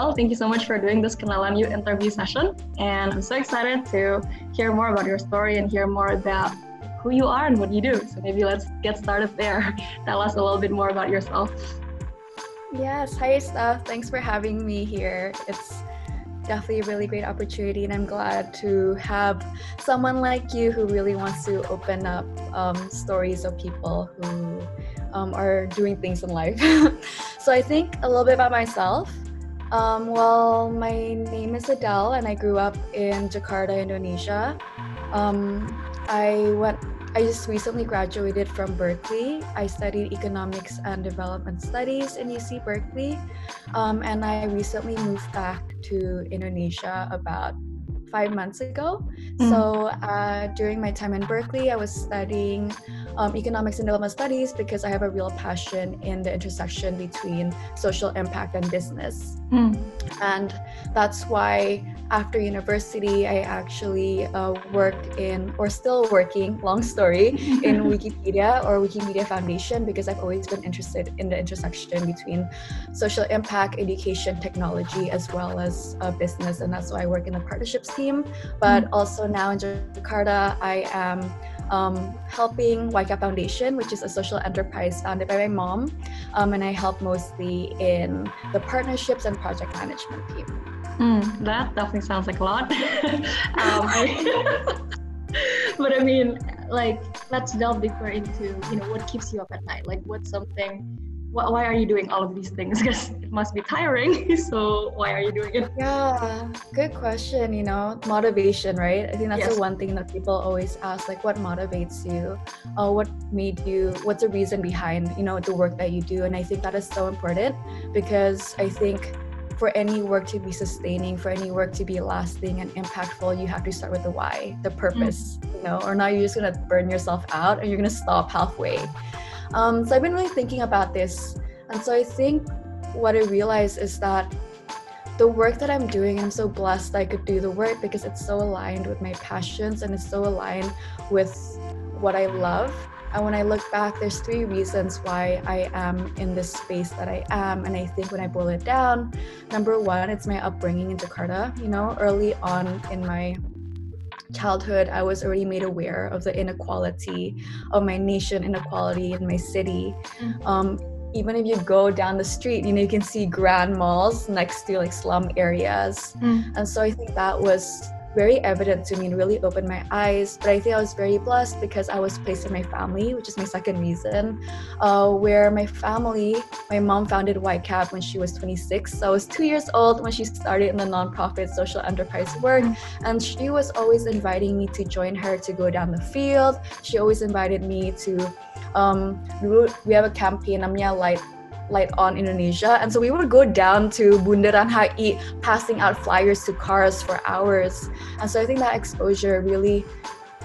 Adele, thank you so much for doing this Kenalan You interview session. And I'm so excited to hear more about your story and hear more about who you are and what you do. So maybe let's get started there. Tell us a little bit more about yourself. Yes, hi Steph. Thanks for having me here. It's definitely a really great opportunity, and I'm glad to have someone like you who really wants to open up um, stories of people who um, are doing things in life. so I think a little bit about myself. Um, well, my name is Adele, and I grew up in Jakarta, Indonesia. Um, I went. I just recently graduated from Berkeley. I studied economics and development studies in UC Berkeley, um, and I recently moved back to Indonesia about five months ago. Mm. So uh, during my time in Berkeley, I was studying um, economics and development studies because I have a real passion in the intersection between social impact and business. Mm. And that's why after university, I actually uh, worked in, or still working, long story, in Wikipedia or Wikimedia Foundation because I've always been interested in the intersection between social impact, education, technology, as well as uh, business. And that's why I work in the partnerships team. But mm. also now in Jakarta, I am um, helping YCAB Foundation, which is a social enterprise founded by my mom. Um, and I help mostly in the partnerships and project management team. Mm, that definitely sounds like a lot. um, I, but I mean, like, let's delve deeper into, you know, what keeps you up at night? Like, what's something, why are you doing all of these things? Because it must be tiring. so why are you doing it? Yeah, good question. You know, motivation, right? I think that's yes. the one thing that people always ask, like, what motivates you? Uh, what made you, what's the reason behind, you know, the work that you do? And I think that is so important because I think for any work to be sustaining, for any work to be lasting and impactful, you have to start with the why, the purpose, mm. you know, or not you're just gonna burn yourself out and you're gonna stop halfway. Um, so I've been really thinking about this. And so I think what I realized is that the work that I'm doing, I'm so blessed I could do the work because it's so aligned with my passions and it's so aligned with what I love. And when I look back, there's three reasons why I am in this space that I am. And I think when I boil it down, number one, it's my upbringing in Jakarta. You know, early on in my childhood, I was already made aware of the inequality of my nation, inequality in my city. Mm-hmm. Um, even if you go down the street, you know, you can see grand malls next to like slum areas. Mm. And so I think that was very evident to me and really opened my eyes. But I think I was very blessed because I was placed in my family, which is my second reason, uh, where my family, my mom founded YCAB when she was 26. So I was two years old when she started in the nonprofit social enterprise work. And she was always inviting me to join her to go down the field. She always invited me to, um, we have a campaign, namanya Light Light Up Indonesia. And so we would go down to Bundaran HI passing out flyers to cars for hours. And so I think that exposure really,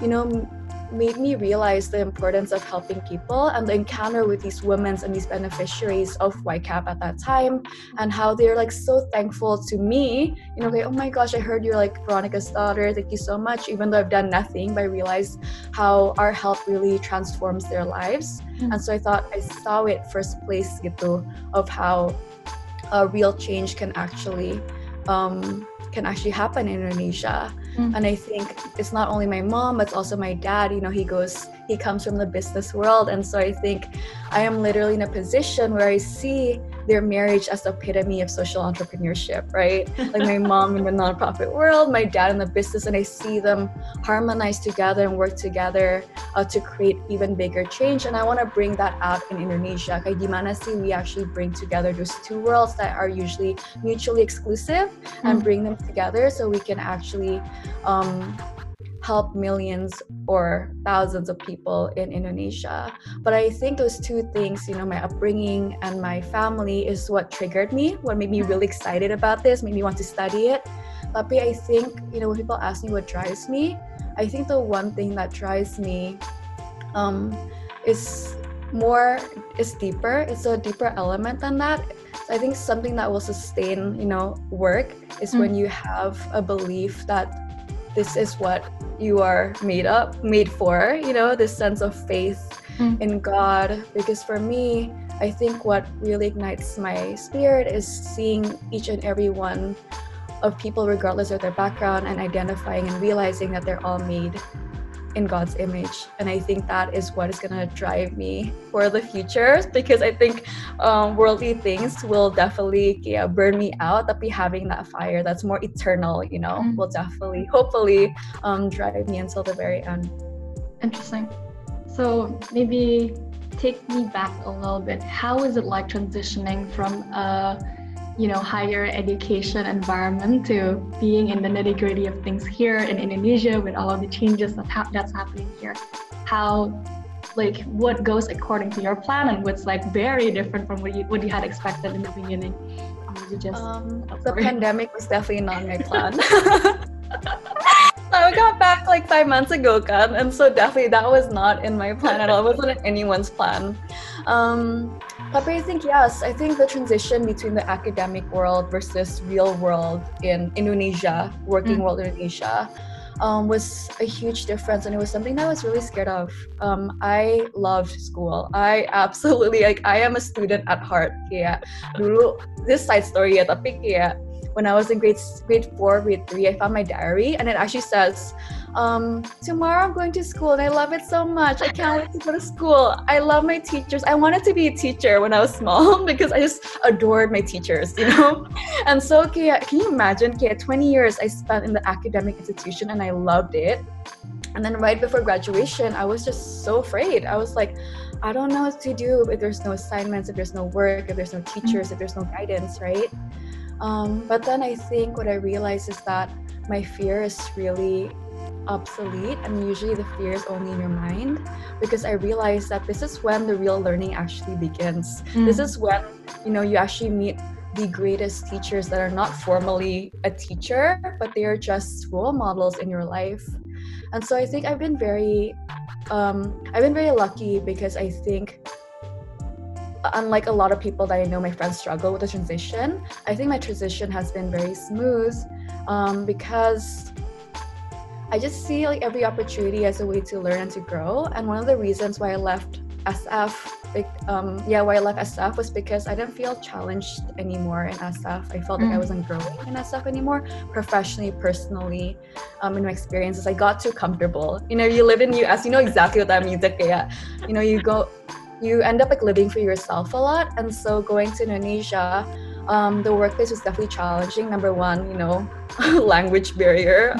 you know, made me realize the importance of helping people and the encounter with these women and these beneficiaries of YCAB at that time and how they're like so thankful to me. You know, like, oh my gosh, I heard you're like Veronica's daughter. Thank you so much. Even though I've done nothing, but I realized how our help really transforms their lives. Mm-hmm. And so I thought I saw it first place gitu of how a real change can actually um, can actually happen in Indonesia. Mm-hmm. And I think it's not only my mom, it's also my dad. You know, he goes, he comes from the business world. And so I think I am literally in a position where I see their marriage as the epitome of social entrepreneurship, right? like my mom in the nonprofit world, my dad in the business, and I see them harmonize together and work together uh, to create even bigger change. And I want to bring that out in Indonesia. Kayak gimana sih we actually bring together those two worlds that are usually mutually exclusive mm-hmm. and bring them together so we can actually um, help millions or thousands of people in Indonesia. But I think those two things, you know, my upbringing and my family is what triggered me, what made me really excited about this, made me want to study it. Tapi I think, you know, when people ask me what drives me, I think the one thing that drives me um, is more, is deeper. It's a deeper element than that. So I think something that will sustain, you know, work is mm. when you have a belief that this is what you are made up made for you know this sense of faith mm. in god because for me I think what really ignites my spirit is seeing each and every one of people, regardless of their background, and identifying and realizing that they're all made in God's image. And I think that is what is going to drive me for the future because I think um, worldly things will definitely yeah, burn me out. But be having that fire that's more eternal, you know, mm-hmm. will definitely, hopefully, um, drive me until the very end. Interesting. So maybe take me back a little bit. How is it like transitioning from a you know higher education environment to being in the nitty gritty of things here in Indonesia with all of the changes that ha- that's happening here. How like what goes according to your plan and what's like very different from what you what you had expected in the beginning. You Just, um, the pandemic was definitely not my plan. I got back like five months ago, kan, and so definitely that was not in my plan at all. It wasn't in anyone's plan. Um, I think yes, I think the transition between the academic world versus real world in Indonesia, working mm. world Indonesia, um, was a huge difference, and it was something that I was really scared of. Um, I loved school. I absolutely like. I am a student at heart. Yeah, dulu this side story ya, tapi kayak when I was in grade grade four, grade three, I found my diary, and it actually says, um, "Tomorrow I'm going to school, and I love it so much. I can't wait to go to school. I love my teachers. I wanted to be a teacher when I was small because I just adored my teachers, you know. and so, Kia, can you imagine? Kia, 20 years I spent in the academic institution, and I loved it. And then right before graduation, I was just so afraid. I was like, I don't know what to do if there's no assignments, if there's no work, if there's no teachers, if there's no guidance, right? Um, but then I think what I realized is that my fear is really obsolete and usually the fear is only in your mind because i realized that this is when the real learning actually begins mm. this is when you know you actually meet the greatest teachers that are not formally a teacher but they are just role models in your life and so i think i've been very um, i've been very lucky because i think unlike a lot of people that I know, my friends struggle with the transition. I think my transition has been very smooth um, because I just see like every opportunity as a way to learn and to grow. And one of the reasons why I left SF, um, yeah, why I left SF was because I didn't feel challenged anymore in SF. I felt mm. like I mm. wasn't growing in SF anymore, professionally, personally, um, in my experiences. I got too comfortable. You know, you live in US, you know exactly what that means. Yeah, you know, you go you end up like living for yourself a lot. And so going to Indonesia, um, the workplace was definitely challenging. Number one, you know, language barrier.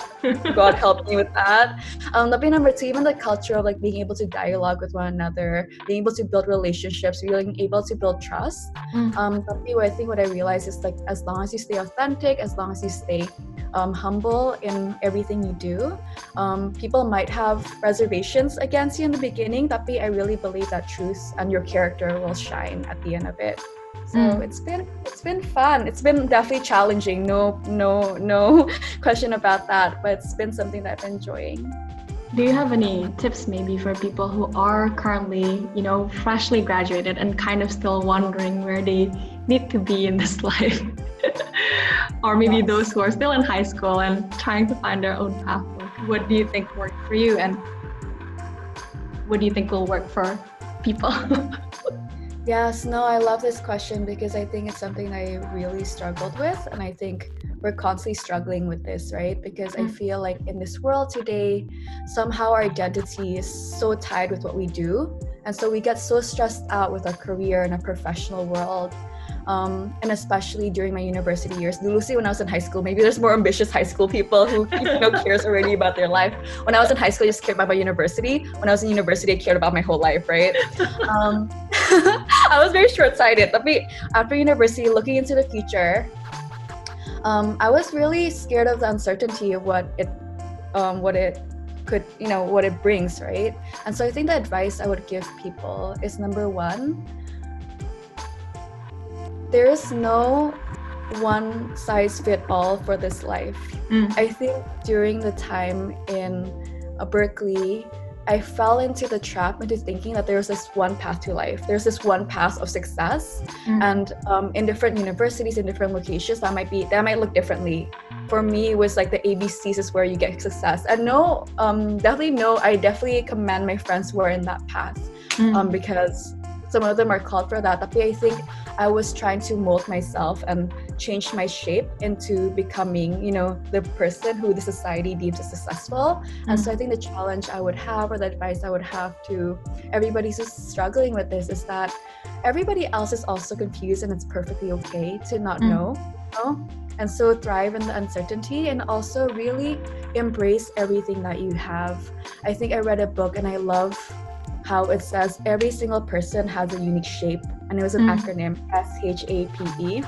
God help me with that. Um, but number two, even the culture of like being able to dialogue with one another, being able to build relationships, being able to build trust. Mm. Um, tapi I think what I realized is like as long as you stay authentic, as long as you stay um, humble in everything you do. Um, people might have reservations against you in the beginning, tapi I really believe that truth and your character will shine at the end of it. So mm. it's been it's been fun. It's been definitely challenging. No no no question about that. But it's been something that I've been enjoying. Do you have any tips maybe for people who are currently, you know, freshly graduated and kind of still wondering where they need to be in this life? or maybe yes. those who are still in high school and trying to find their own path. What do you think worked for you and what do you think will work for people? yes, no, I love this question because I think it's something I really struggled with and I think we're constantly struggling with this, right? Because I mm. feel like in this world today, somehow our identity is so tied with what we do. And so we get so stressed out with our career and our professional world um, and especially during my university years. Lucy, when I was in high school, maybe there's more ambitious high school people who you know cares already about their life. When I was in high school, I just cared about my university. When I was in university, I cared about my whole life, right? Um, I was very short-sighted. But after university, looking into the future, um, I was really scared of the uncertainty of what it, um, what it could, you know, what it brings, right? And so I think the advice I would give people is number one, there is no one size fit all for this life. Mm. I think during the time in uh, Berkeley, I fell into the trap into thinking that there's this one path to life. There's this one path of success, mm. and um, in different universities, in different locations, that might be that might look differently. For me, it was like the ABCs is where you get success. And no, um, definitely no. I definitely commend my friends who are in that path, mm. um, because some of them are called for that. But I think I was trying to mold myself and change my shape into becoming, you know, the person who the society deems as successful. Mm-hmm. And so I think the challenge I would have or the advice I would have to everybody who's struggling with this is that everybody else is also confused and it's perfectly okay to not mm-hmm. know. You know? And so thrive in the uncertainty and also really embrace everything that you have. I think I read a book and I love how it says every single person has a unique shape. And it was an mm. acronym S H A P E.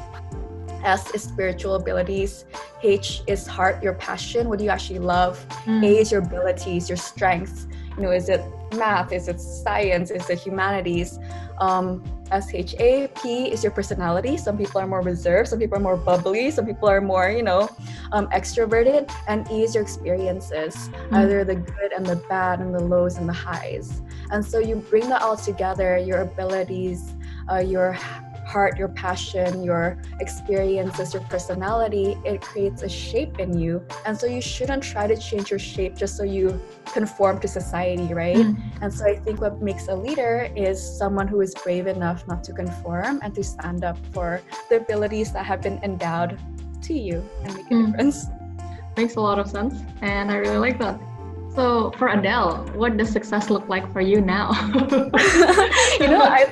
S is spiritual abilities. H is heart, your passion, what do you actually love. Mm. A is your abilities, your strengths. You know, is it math? Is it science? Is it humanities? Um, SHAP is your personality. Some people are more reserved, some people are more bubbly, some people are more, you know, um, extroverted. And E is your experiences, mm-hmm. either the good and the bad and the lows and the highs. And so you bring that all together, your abilities, uh, your heart, your passion, your experiences, your personality, it creates a shape in you. And so you shouldn't try to change your shape just so you conform to society, right? Mm. And so I think what makes a leader is someone who is brave enough not to conform and to stand up for the abilities that have been endowed to you and make a mm. difference. Makes a lot of sense. And I really like that. So for Adele, what does success look like for you now? you know, I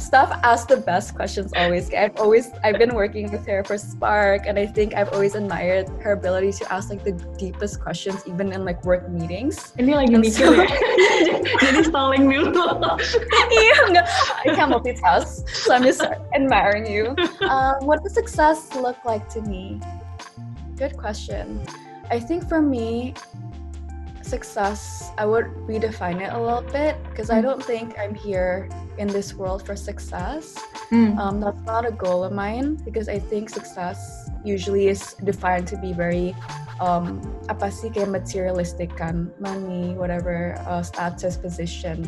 Steph asks the best questions always. I've always I've been working with her for Spark, and I think I've always admired her ability to ask like the deepest questions, even in like work meetings. Ini lagi mikir ya. Jadi stalling dulu. Iya, I can't multitask, so I'm just admiring you. Um, what does success look like to me? Good question. I think for me, success, I would redefine it a little bit because mm. I don't think I'm here in this world for success. Mm. Um, that's not a goal of mine because I think success usually is defined to be very um, apa sih kayak materialistic kan, money, whatever, uh, status, position.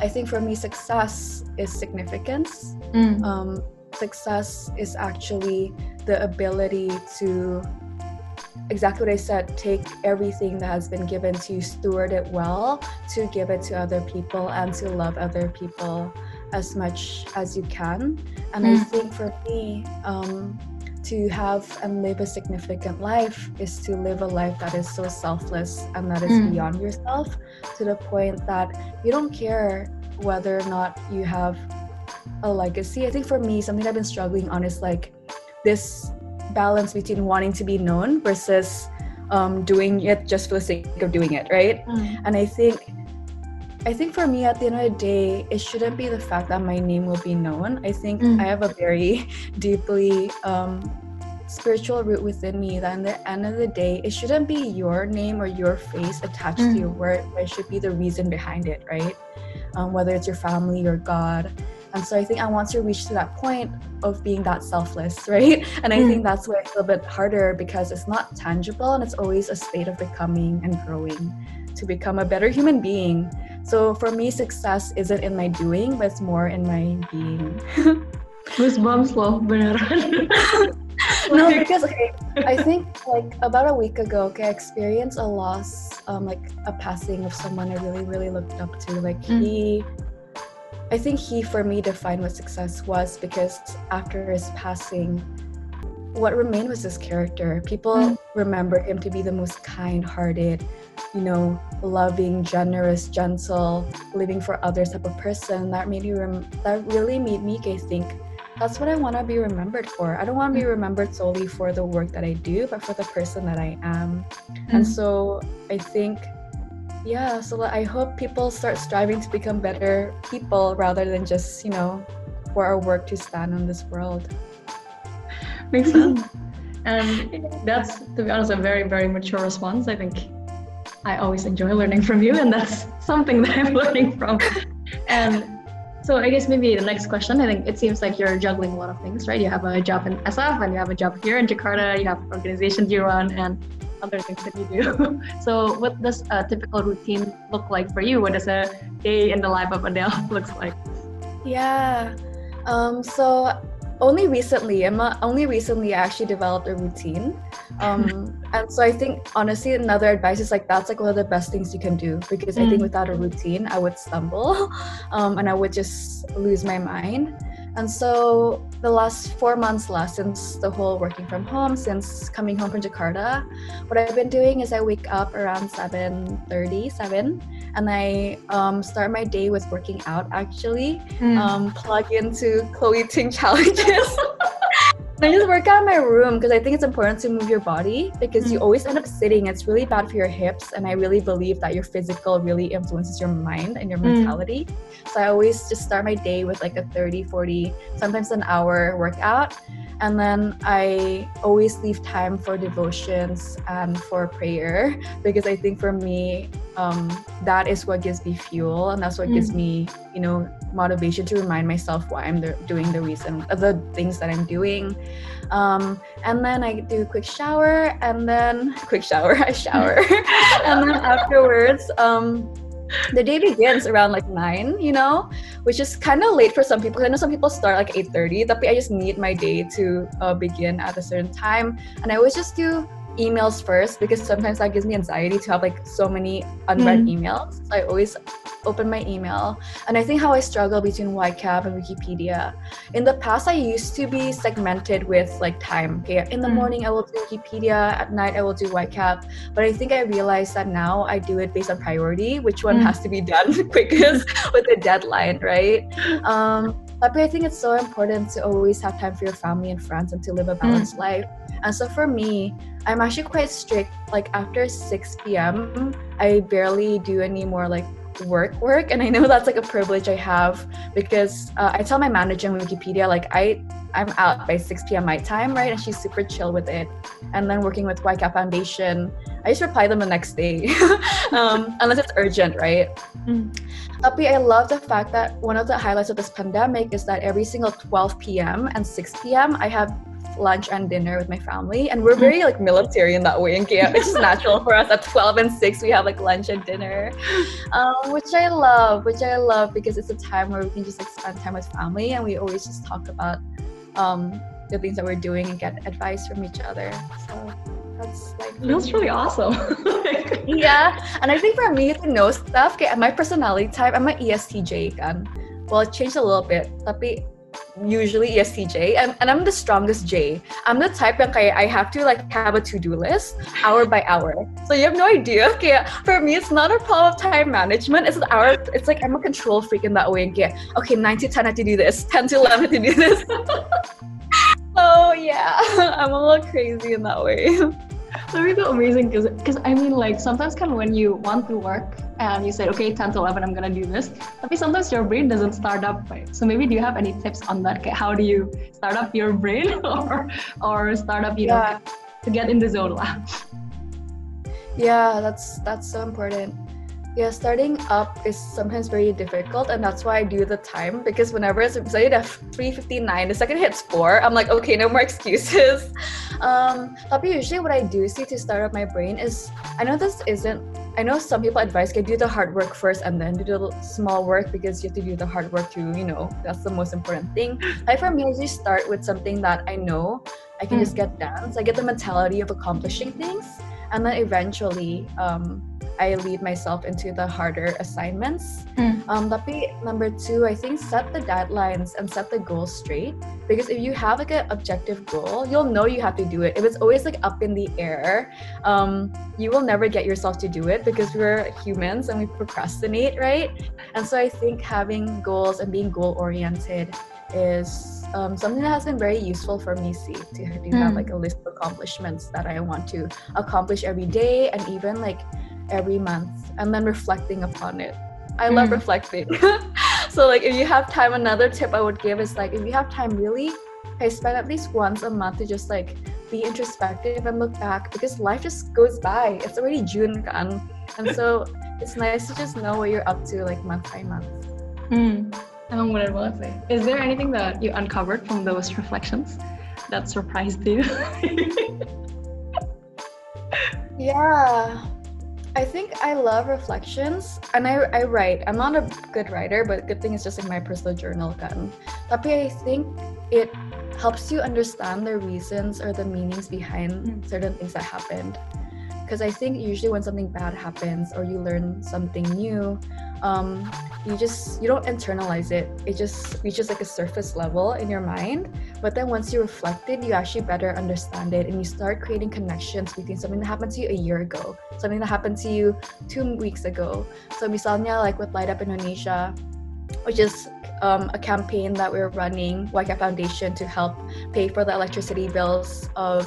I think for me, success is significance. Mm. Um, success is actually the ability to exactly what I said take everything that has been given to you, steward it well, to give it to other people and to love other people as much as you can. And mm. I think for me, um, to have and live a significant life is to live a life that is so selfless and that is mm. beyond yourself to the point that you don't care whether or not you have a legacy. I think for me, something I've been struggling on is like this balance between wanting to be known versus um, doing it just for the sake of doing it, right? Mm. And I think I think for me at the end of the day, it shouldn't be the fact that my name will be known. I think mm. I have a very deeply um, spiritual root within me that at the end of the day, it shouldn't be your name or your face attached mm. to your work, but it should be the reason behind it, right? Um, whether it's your family or God. And so I think I want to reach to that point of being that selfless, right? And I mm. think that's where it's a little bit harder because it's not tangible and it's always a state of becoming and growing to become a better human being. So for me, success isn't in my doing, but it's more in my being. Goosebumps loh, beneran. no, because okay, I think like about a week ago, okay, I experienced a loss, um, like a passing of someone I really, really looked up to. Like mm. he I think he, for me, defined what success was because after his passing, what remained was his character. People mm. remember him to be the most kind hearted, you know, loving, generous, gentle, living for others type of person. That made you, rem- that really made me think that's what I want to be remembered for. I don't want to be mm. remembered solely for the work that I do, but for the person that I am. Mm. And so I think yeah so i hope people start striving to become better people rather than just you know for our work to stand on this world. Makes sense. And that's to be honest a very very mature response. I think i always enjoy learning from you and that's something that i'm learning from. And so i guess maybe the next question i think it seems like you're juggling a lot of things right? You have a job in sf and you have a job here in jakarta you have organizations you run and other things that you do. so, what does a typical routine look like for you? What does a day in the life of Adele looks like? Yeah. Um, so only recently, Emma, only recently I actually developed a routine. Um, and so I think honestly, another advice is like that's like one of the best things you can do because mm. I think mm. without a routine, I would stumble um, and I would just lose my mind. And so the last four months last since the whole working from home, since coming home from Jakarta, what I've been doing is I wake up around 7.30, 7, and I um, start my day with working out actually, mm. um, plug into Chloe Ting challenges. I just work out in my room because I think it's important to move your body because mm. you always end up sitting. It's really bad for your hips. And I really believe that your physical really influences your mind and your mm. mentality. So I always just start my day with like a 30, 40, sometimes an hour workout. And then I always leave time for devotions and for prayer because I think for me, um, that is what gives me fuel and that's what mm. gives me, you know, motivation to remind myself why I'm doing the reason, of the things that I'm doing. Um, and then I do a quick shower and then quick shower, I shower. and then afterwards, um, the day begins around like 9 you know which is kind of late for some people i know some people start like 8.30 but i just need my day to uh, begin at a certain time and i always just do emails first because sometimes that gives me anxiety to have like so many unread mm. emails. So I always open my email. And I think how I struggle between YCAB and Wikipedia. In the past, I used to be segmented with like time. Okay, in the mm. morning I will do Wikipedia, at night I will do YCAB. But I think I realized that now I do it based on priority, which one mm. has to be done quickest with the deadline, right? Um, but I think it's so important to always have time for your family and friends and to live a balanced mm. life. And so for me, I'm actually quite strict. Like after 6 p.m., I barely do any more like work work and i know that's like a privilege i have because uh, i tell my manager on wikipedia like i i'm out by 6 p.m my time right and she's super chill with it and then working with YCAB Foundation i just reply them the next day um, unless it's urgent right mm. Tapi I love the fact that one of the highlights of this pandemic is that every single 12 p.m. and 6 p.m. I have lunch and dinner with my family and we're very like military in that way in Kiev. It's just natural for us. At 12 and 6 we have like lunch and dinner um, which I love which I love because it's a time where we can just like spend time with family and we always just talk about um, the things that we're doing and get advice from each other. So that's like that's really awesome. Yeah and I think for me to know stuff okay, my personality type I'm an ESTJ kan well it changed a little bit tapi usually ESTJ and, and I'm the strongest J. I'm the type that I have to like have a to-do list hour by hour. So you have no idea. Okay, for me it's not a problem of time management. It's an hour it's like I'm a control freak in that way. Okay, okay, 9 to 10 I have to do this, 10 to 11 I have to do this. so oh, yeah, I'm a little crazy in that way. That would be amazing because because I mean like sometimes kind of when you want to work and you say okay 10 to 11 I'm gonna do this. But sometimes your brain doesn't start up right? So maybe do you have any tips on that? How do you start up your brain or or start up you yeah. know to get in the zone yeah that's that's so important yeah, starting up is sometimes very difficult, and that's why I do the time because whenever it's excited at 3:59, the second hits four, I'm like, okay, no more excuses. Um, but usually, what I do see to start up my brain is I know this isn't. I know some people advise, okay, do the hard work first and then do the small work because you have to do the hard work too. You know, that's the most important thing. Like for me, I usually start with something that I know I can mm. just get done. So I get the mentality of accomplishing things, and then eventually. Um, I lead myself into the harder assignments. Mm. Um, tapi number two, I think set the deadlines and set the goals straight. Because if you have like an objective goal, you'll know you have to do it. If it's always like up in the air, um, you will never get yourself to do it because we're humans and we procrastinate, right? And so I think having goals and being goal oriented is um, something that has been very useful for me see to, to mm. have like a list of accomplishments that i want to accomplish every day and even like every month and then reflecting upon it. I mm. love reflecting. so like if you have time, another tip I would give is like if you have time really, I spend at least once a month to just like be introspective and look back because life just goes by. It's already June kan. And so it's nice to just know what you're up to like month by month. Mm. Benar banget sih. Is there anything that you uncovered from those reflections that surprised you? yeah. I think I love reflections and I, I write. I'm not a good writer, but good thing is just in my personal journal kan. Tapi I think it helps you understand the reasons or the meanings behind mm. certain things that happened because I think usually when something bad happens or you learn something new, um, you just you don't internalize it. It just reaches like a surface level in your mind. But then once you reflect it, you actually better understand it, and you start creating connections between something that happened to you a year ago, something that happened to you two weeks ago. So misalnya like with Light Up Indonesia, which is um, a campaign that we're running, YK Foundation, to help pay for the electricity bills of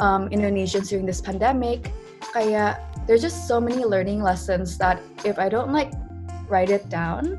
um, Indonesians during this pandemic, kayak there's just so many learning lessons that if I don't like write it down,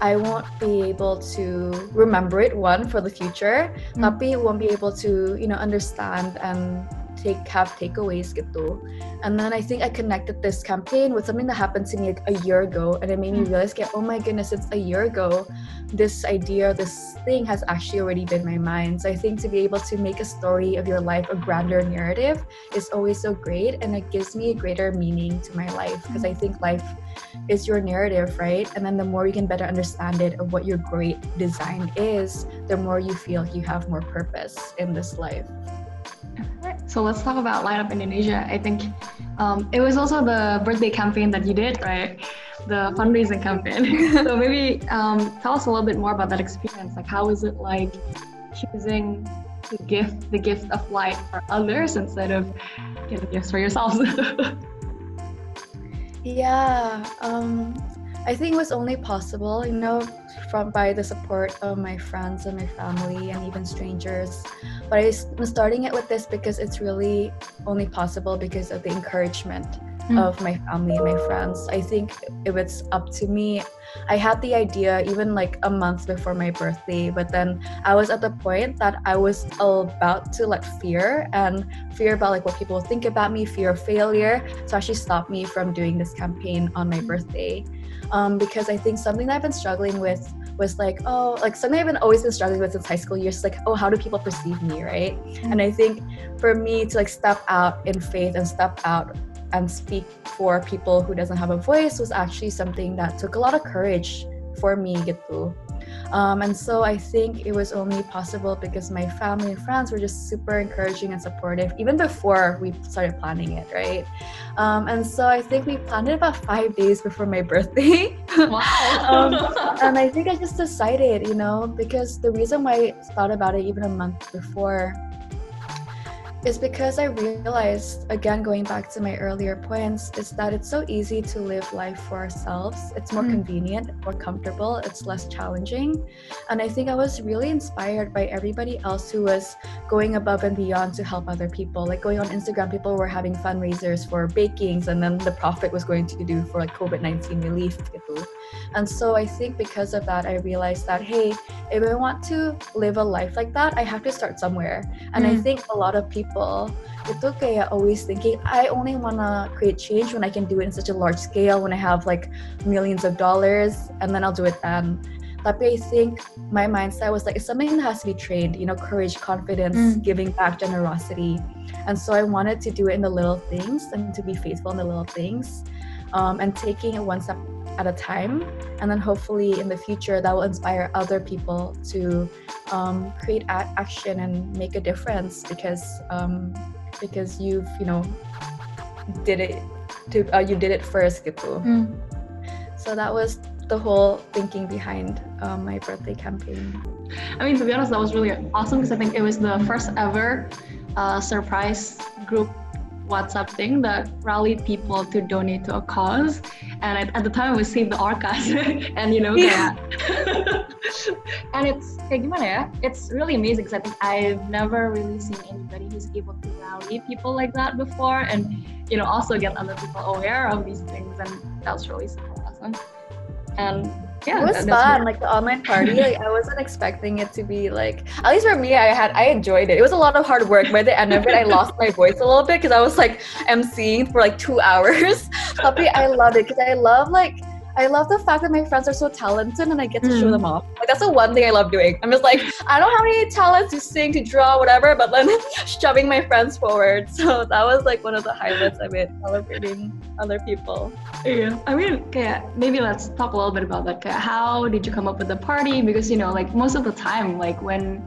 I won't be able to remember it one for the future, mm. tapi won't be able to you know understand and take have takeaways gitu. And then I think I connected this campaign with something that happened to me like a year ago, and it made me mm. realize, okay, oh my goodness, it's a year ago. This idea, this thing has actually already been my mind. So I think to be able to make a story of your life a grander narrative is always so great, and it gives me a greater meaning to my life because I think life is your narrative, right? And then the more you can better understand it of what your great design is, the more you feel you have more purpose in this life. So let's talk about Light Up Indonesia. I think um, it was also the birthday campaign that you did, right? The fundraising campaign. so maybe um, tell us a little bit more about that experience. Like, how was it like choosing to gift, the gift of light for others instead of giving gifts for yourselves? yeah, um, I think it was only possible, you know, from by the support of my friends and my family and even strangers. But I'm starting it with this because it's really only possible because of the encouragement mm. of my family and my friends. I think if it's up to me, I had the idea even like a month before my birthday, but then I was at the point that I was about to let fear and fear about like what people think about me, fear of failure, to actually stop me from doing this campaign on my birthday. Um, because I think something that I've been struggling with was like, oh, like something I've been always been struggling with since high school years, like, oh, how do people perceive me, right? Mm-hmm. And I think for me to like step out in faith and step out and speak for people who doesn't have a voice was actually something that took a lot of courage for me gitu. Um, and so I think it was only possible because my family and friends were just super encouraging and supportive, even before we started planning it, right? Um, and so I think we planned it about five days before my birthday. Wow. um, and I think I just decided, you know, because the reason why I thought about it even a month before is because I realized, again, going back to my earlier points, is that it's so easy to live life for ourselves. It's more mm. convenient, more comfortable, it's less challenging. And I think I was really inspired by everybody else who was going above and beyond to help other people. Like going on Instagram, people were having fundraisers for bakings, and then the profit was going to do for like COVID 19 relief. And so I think because of that, I realized that, hey, if I want to live a life like that, I have to start somewhere. And mm. I think a lot of people itu kayak always thinking I only wanna create change when I can do it in such a large scale when I have like millions of dollars and then I'll do it then. Tapi I think my mindset was like it's something that has to be trained, you know, courage, confidence, mm. giving back, generosity. And so I wanted to do it in the little things and to be faithful in the little things. Um, and taking it one step at a time. And then hopefully in the future, that will inspire other people to um, create a- action and make a difference because um, because you've you know did it to uh, you did it first gitu. Mm. So that was the whole thinking behind um, my birthday campaign. I mean, to be honest, that was really awesome because I think it was the first ever uh, surprise group WhatsApp thing that rallied people to donate to a cause. And at, at the time, we saved the Orcas, and you know, yeah. and it's kayak gimana ya? It's really amazing because I think I've never really seen anybody who's able to rally people like that before, and you know, also get other people aware of these things, and that's really super awesome. And yeah, it was fun. Like the online party, like I wasn't expecting it to be like. At least for me, I had I enjoyed it. It was a lot of hard work. By the end of it, I lost my voice a little bit because I was like emceeing for like two hours. But I love it because I love like I love the fact that my friends are so talented and I get to mm. show them off. Like that's the one thing I love doing. I'm just like, I don't have any talents to sing, to draw, whatever, but then shoving my friends forward. So that was like one of the highlights of it, celebrating other people. Yeah. I mean, okay, maybe let's talk a little bit about that. How did you come up with the party? Because you know, like most of the time, like when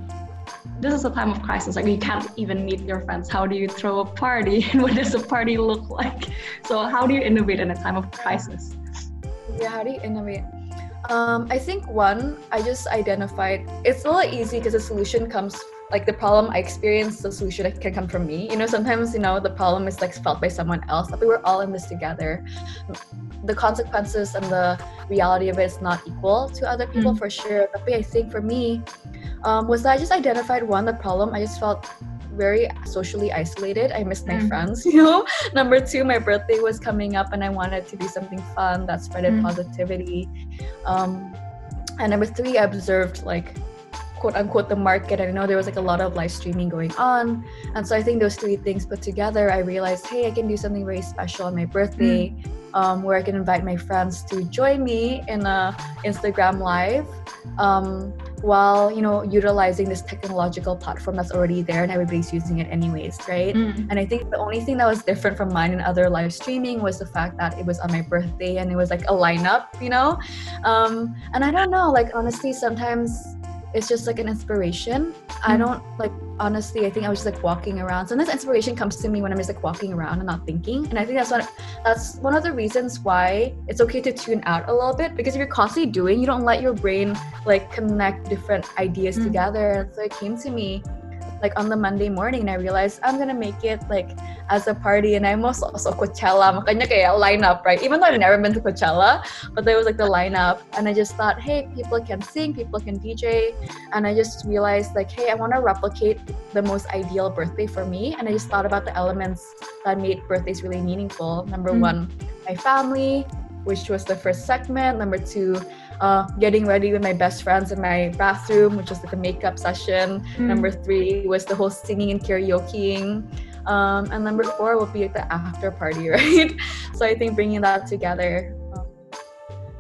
this is a time of crisis. Like you can't even meet your friends. How do you throw a party? And what does a party look like? So how do you innovate in a time of crisis? Yeah, how do you innovate? Um, I think one, I just identified it's a little easy because the solution comes like the problem I experience, the solution can come from me. You know, sometimes you know the problem is like felt by someone else, but we were all in this together. The consequences and the reality of it is not equal to other people mm. for sure. But I think for me, um, was that I just identified one the problem. I just felt very socially isolated. I missed my mm. friends, you know. Number two, my birthday was coming up and I wanted to do something fun that spreaded mm. positivity. Um, and number three, I observed like quote unquote the market. I know there was like a lot of live streaming going on. And so I think those three things put together, I realized, hey, I can do something very special on my birthday. Mm. Um, where I can invite my friends to join me in a Instagram live um, while you know utilizing this technological platform that's already there and everybody's using it anyways right mm. and i think the only thing that was different from mine and other live streaming was the fact that it was on my birthday and it was like a lineup you know um, and i don't know like honestly sometimes it's just like an inspiration. Mm-hmm. I don't like honestly. I think I was just like walking around. Sometimes inspiration comes to me when I'm just like walking around and not thinking. And I think that's one. That's one of the reasons why it's okay to tune out a little bit because if you're constantly doing, you don't let your brain like connect different ideas mm-hmm. together. And so it came to me like on the Monday morning and I realized I'm gonna make it like as a party and I'm also, also Coachella. Makanya kayak lineup right? Even though I've never been to Coachella but there was like the lineup and I just thought hey people can sing people can DJ and I just realized like hey I want to replicate the most ideal birthday for me and I just thought about the elements that made birthdays really meaningful. Number mm. one my family which was the first segment. Number two uh, getting ready with my best friends in my bathroom, which was like a makeup session. Mm. Number three was the whole singing and karaokeing. Um, and number four will be like the after party, right? so I think bringing that together um,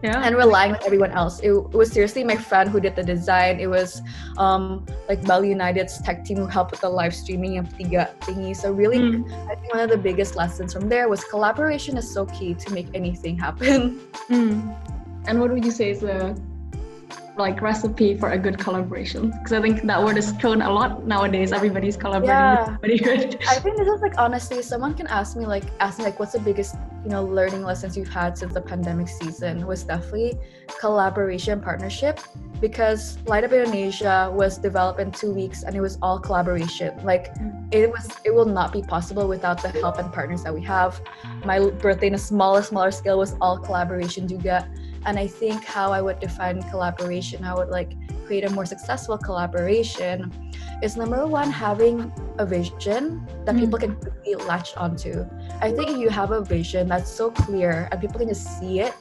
yeah. and relying on everyone else. It, it, was seriously my friend who did the design. It was um, like Bali United's tech team who helped with the live streaming of Tiga thingy. So really, mm. I think one of the biggest lessons from there was collaboration is so key to make anything happen. Mm. And what would you say is the like recipe for a good collaboration? Because I think that word is thrown a lot nowadays. Everybody's collaborating yeah. good. I think this is like honestly, someone can ask me like ask me like what's the biggest you know learning lessons you've had since the pandemic season was definitely collaboration partnership because light up indonesia was developed in two weeks and it was all collaboration like mm. it was it will not be possible without the help and partners that we have my birthday in a smaller smaller scale was all collaboration juga and I think how I would define collaboration, I would like create a more successful collaboration is number one, having a vision that mm. people can quickly latch onto. I think if you have a vision that's so clear and people can just see it,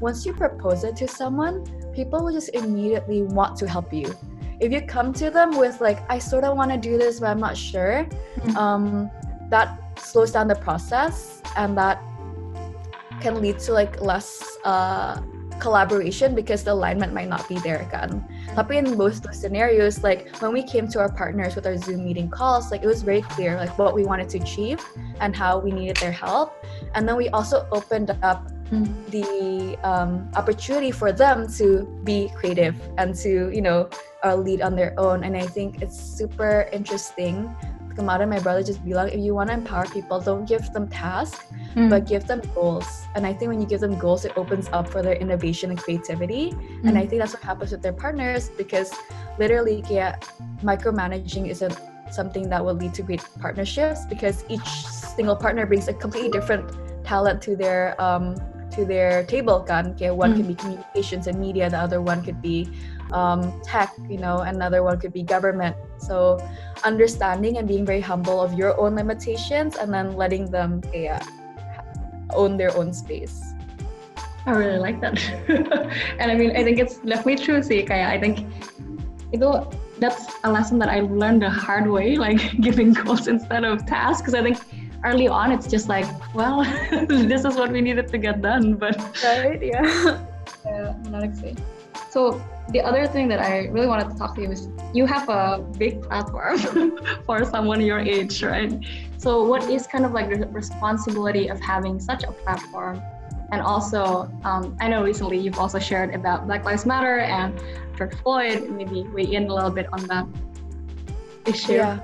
once you propose it to someone, people will just immediately want to help you. If you come to them with like, I sort of want to do this, but I'm not sure, mm. um, that slows down the process and that can lead to like less uh, collaboration because the alignment might not be there kan. Tapi in both those scenarios, like when we came to our partners with our Zoom meeting calls, like it was very clear like what we wanted to achieve and how we needed their help. And then we also opened up the um, opportunity for them to be creative and to you know uh, lead on their own. And I think it's super interesting kemarin my brother just bilang if you want to empower people don't give them tasks mm. but give them goals and i think when you give them goals it opens up for their innovation and creativity mm. and i think that's what happens with their partners because literally yeah, micromanaging isn't something that will lead to great partnerships because each single partner brings a completely different talent to their um, to their table kan okay one mm. could be communications and media the other one could be um, tech you know another one could be government. So understanding and being very humble of your own limitations and then letting them yeah, own their own space. I really like that. And I mean I think it's definitely true sih kayak I think itu that's a lesson that I learned the hard way like giving goals instead of tasks. Because I think early on it's just like well this is what we needed to get done but right yeah. Yeah menarik sih so the other thing that I really wanted to talk to you is you have a big platform for someone your age, right? So what is kind of like the responsibility of having such a platform? And also, um, I know recently you've also shared about Black Lives Matter and George Floyd. Maybe weigh in a little bit on that. issue? Yeah.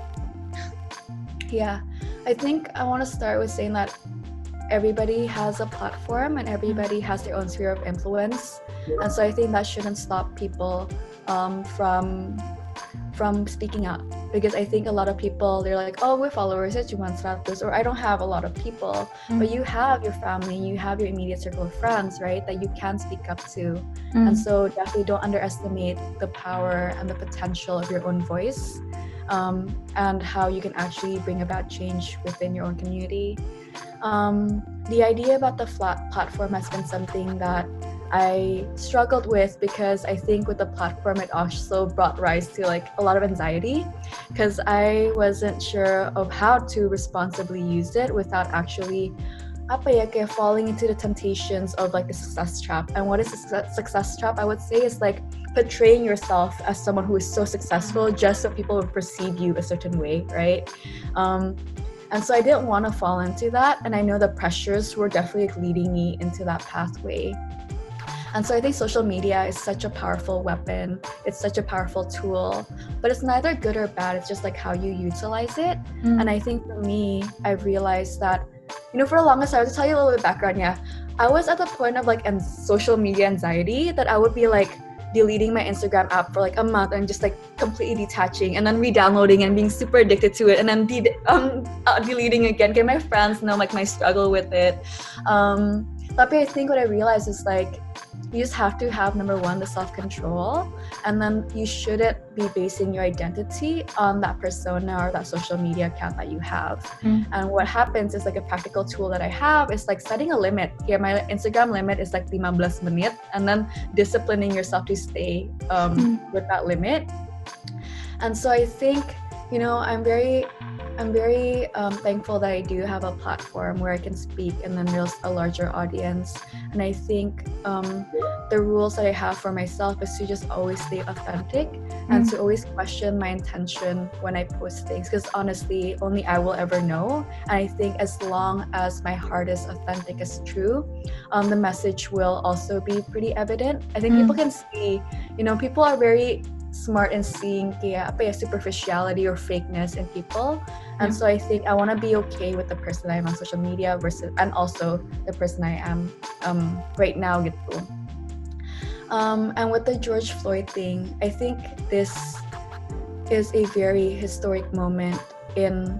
Yeah. I think I want to start with saying that everybody has a platform and everybody has their own sphere of influence. And so I think that shouldn't stop people um, from from speaking up because I think a lot of people they're like, oh, we're followers, it's cuma this, or I don't have a lot of people, mm. but you have your family, you have your immediate circle of friends, right, that you can speak up to, mm. and so definitely don't underestimate the power and the potential of your own voice, um, and how you can actually bring about change within your own community. Um, the idea about the flat platform has been something that I struggled with because I think with the platform it also brought rise to like a lot of anxiety because I wasn't sure of how to responsibly use it without actually apa ya kayak falling into the temptations of like the success trap. And what is a success trap? I would say is like portraying yourself as someone who is so successful just so people will perceive you a certain way, right? Um, and so I didn't want to fall into that. And I know the pressures were definitely leading me into that pathway. And so I think social media is such a powerful weapon. It's such a powerful tool, but it's neither good or bad. It's just like how you utilize it. Mm. And I think for me, I realized that, you know, for the longest time, to tell you a little bit of background, yeah, I was at the point of like and social media anxiety that I would be like, deleting my Instagram app for like a month and just like completely detaching and then re-downloading and being super addicted to it and then de- um, uh, deleting again. Get my friends know like my struggle with it. Um, but I think what I realized is like you just have to have number one the self-control and then you shouldn't be basing your identity on that persona or that social media account that you have mm. and what happens is like a practical tool that i have is like setting a limit here my instagram limit is like 15 minute and then disciplining yourself to stay um, mm. with that limit and so i think you know i'm very I'm very um, thankful that I do have a platform where I can speak and then there's a larger audience. And I think um, the rules that I have for myself is to just always stay authentic mm-hmm. and to always question my intention when I post things. Because honestly, only I will ever know. And I think as long as my heart is authentic, is true, um, the message will also be pretty evident. I think mm-hmm. people can see, you know, people are very smart in seeing kaya apa ya superficiality or fakeness in people. And so i think i want to be okay with the person i am on social media versus and also the person i am um, right now gitu. Um, and with the george floyd thing i think this is a very historic moment in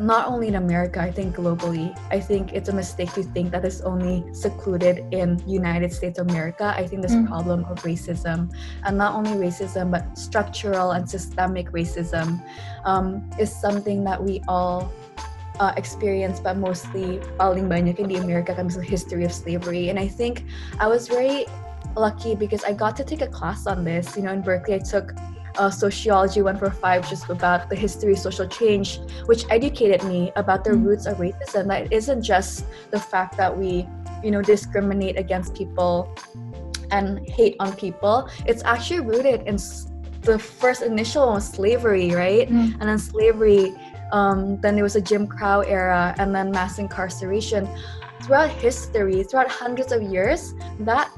not only in America, I think globally. I think it's a mistake to think that it's only secluded in United States of America. I think this mm. problem of racism, and not only racism, but structural and systemic racism, um, is something that we all uh, experience, but mostly paling banyak in the America comes the history of slavery. And I think I was very lucky because I got to take a class on this. You know, in Berkeley, I took uh, Sociology 145, just about the history of social change, which educated me about the mm. roots of racism. That it isn't just the fact that we, you know, discriminate against people and hate on people. It's actually rooted in the first initial was slavery, right? Mm. And then slavery, um, then there was a Jim Crow era, and then mass incarceration. Throughout history, throughout hundreds of years, that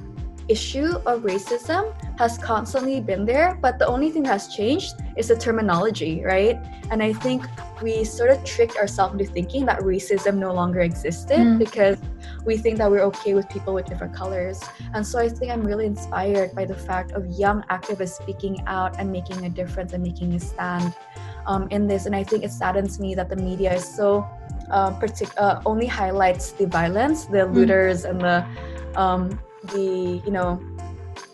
issue of racism has constantly been there, but the only thing that's changed is the terminology, right? And I think we sort of tricked ourselves into thinking that racism no longer existed mm. because we think that we're okay with people with different colors. And so I think I'm really inspired by the fact of young activists speaking out and making a difference and making a stand um, in this. And I think it saddens me that the media is so uh, partic- uh, only highlights the violence, the mm. looters, mm. and the um, the you know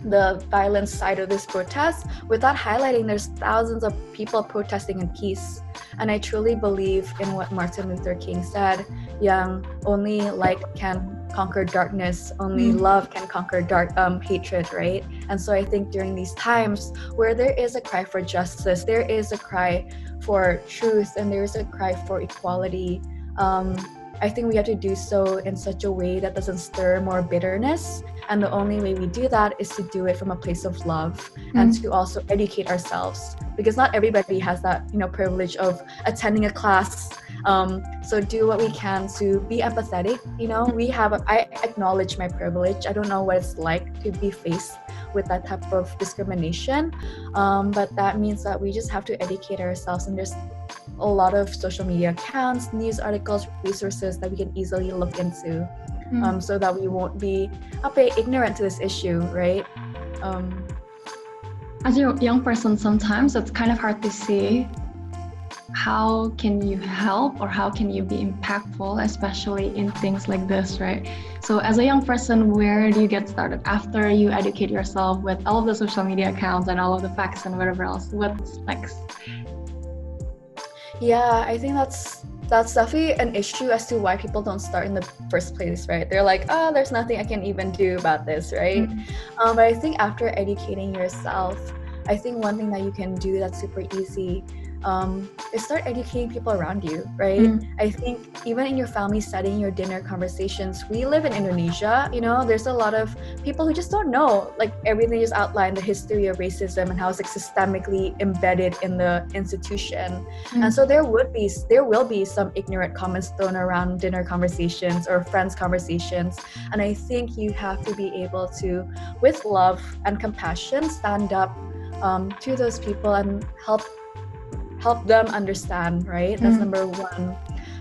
the violent side of this protest without highlighting there's thousands of people protesting in peace. And i truly believe in what martin luther king said young only light can conquer darkness. Only mm. love can conquer dark um, hatred right? And so i think during these times where there is a cry for justice there is a cry for truth and there is a cry for equality um, I think we have to do so in such a way that doesn't stir more bitterness. And the only way we do that is to do it from a place of love mm-hmm. and to also educate ourselves because not everybody has that you know privilege of attending a class. Um, so do what we can to be empathetic. You know, we have I acknowledge my privilege. I don't know what it's like to be faced with that type of discrimination. Um, but that means that we just have to educate ourselves, and there's a lot of social media accounts, news articles, resources that we can easily look into, mm. um, so that we won't be okay, ignorant to this issue, right? Um, As a young person, sometimes it's kind of hard to see how can you help or how can you be impactful especially in things like this right so as a young person where do you get started after you educate yourself with all of the social media accounts and all of the facts and whatever else what's next yeah i think that's that's definitely an issue as to why people don't start in the first place right they're like oh there's nothing i can even do about this right mm-hmm. um, but i think after educating yourself i think one thing that you can do that's super easy um, is start educating people around you, right? Mm. I think even in your family setting, your dinner conversations, we live in Indonesia, you know, there's a lot of people who just don't know, like everything is outlined, the history of racism and how it's like systemically embedded in the institution. Mm. And so there would be, there will be some ignorant comments thrown around dinner conversations or friends conversations. And I think you have to be able to, with love and compassion, stand up um, to those people and help help them understand, right? That's mm-hmm. number one.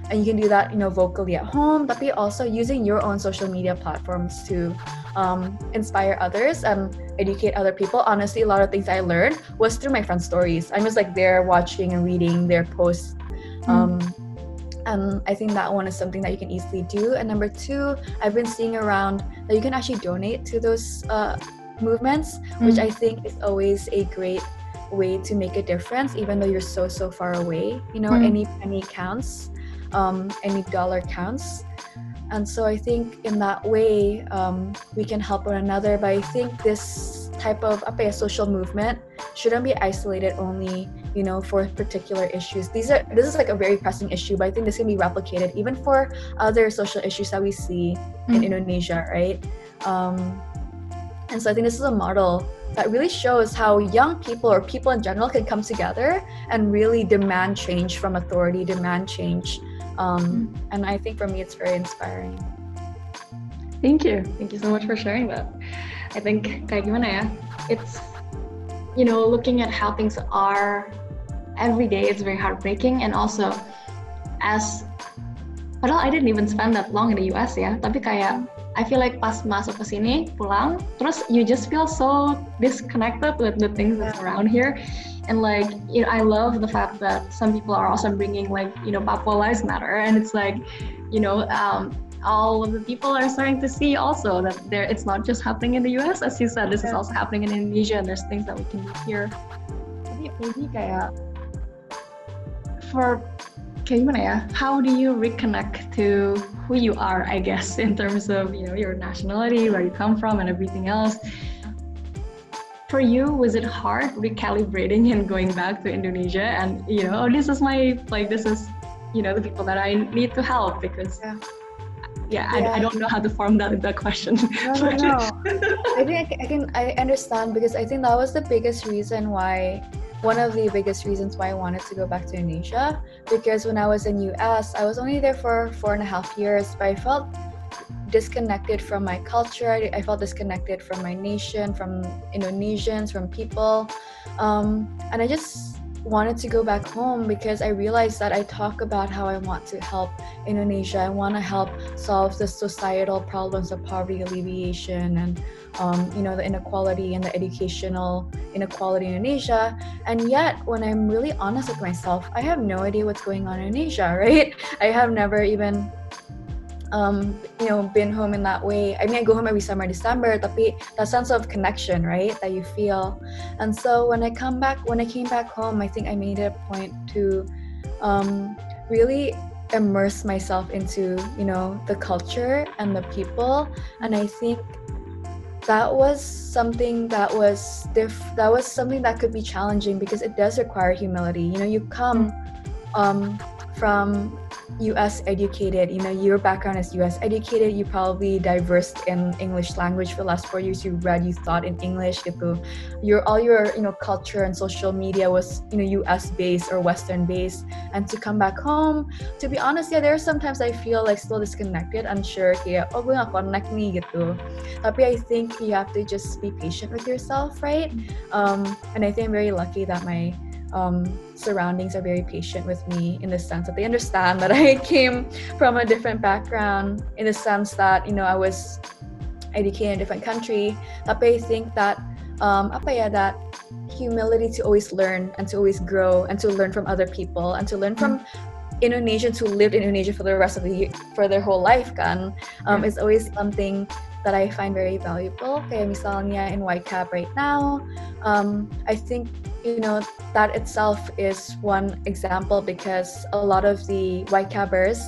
And you can do that, you know, vocally at home, but be also using your own social media platforms to um, inspire others and educate other people. Honestly, a lot of things I learned was through my friends' stories. I'm just like there watching and reading their posts. Mm-hmm. Um, and I think that one is something that you can easily do. And number two, I've been seeing around that you can actually donate to those uh, movements, mm-hmm. which I think is always a great way to make a difference even though you're so so far away you know mm. any penny counts um, any dollar counts and so i think in that way um, we can help one another but i think this type of a social movement shouldn't be isolated only you know for particular issues these are this is like a very pressing issue but i think this can be replicated even for other social issues that we see mm. in indonesia right um, and so i think this is a model that really shows how young people or people in general can come together and really demand change from authority, demand change. Um, mm-hmm. and I think for me, it's very inspiring. Thank you. Thank you so much for sharing that. I think kayak gimana ya? It's you know looking at how things are every day. It's very heartbreaking, and also as padahal I didn't even spend that long in the US ya, tapi kayak I feel like pas masuk ke sini pulang terus you just feel so disconnected with the things that's around here. And like you know I love the fact that some people are also bringing like you know Papua Lives Matter. And it's like you know um, all of the people are starting to see also that there it's not just happening in the US as you said this is also happening in Indonesia and there's things that we can do here. Jadi maybe kayak for kayak gimana ya how do you reconnect to who you are I guess in terms of you know your nationality where you come from and everything else for you was it hard recalibrating and going back to Indonesia and you know oh, this is my like this is you know the people that I need to help because yeah. Yeah, yeah. I, I, don't know how to form that that question. No, no, no. I think I can I understand because I think that was the biggest reason why one of the biggest reasons why I wanted to go back to Indonesia because when I was in US, I was only there for four and a half years, but I felt disconnected from my culture. I felt disconnected from my nation, from Indonesians, from people, um, and I just wanted to go back home because I realized that I talk about how I want to help Indonesia. I want to help solve the societal problems of poverty alleviation and um, you know the inequality and the educational inequality in Indonesia. And yet, when I'm really honest with myself, I have no idea what's going on in Indonesia. Right? I have never even um, you know, been home in that way. I mean, I go home every summer, December, tapi that sense of connection, right, that you feel. And so when I come back, when I came back home, I think I made it a point to um, really immerse myself into, you know, the culture and the people. And I think that was something that was diff- that was something that could be challenging because it does require humility. You know, you come um, from US educated, you know, your background is US educated, you probably diverse in English language for the last four years, you read, you thought in English gitu. Your all your, you know, culture and social media was, you know, US based or Western based. And to come back home, to be honest, yeah, there are sometimes I feel like still disconnected, unsure, kayak, oh gue gak connect nih gitu. Tapi I think you have to just be patient with yourself, right? Um, and I think I'm very lucky that my um, surroundings are very patient with me in the sense that they understand that I came from a different background, in the sense that you know I was educated in a different country. Tapi I think that um, apa ya that humility to always learn and to always grow and to learn from other people and to learn from Indonesians who lived in Indonesia for the rest of the year, for their whole life kan um, yeah. is always something that I find very valuable. Kayak misalnya in YCAB right now, um, I think you know that itself is one example because a lot of the YCABers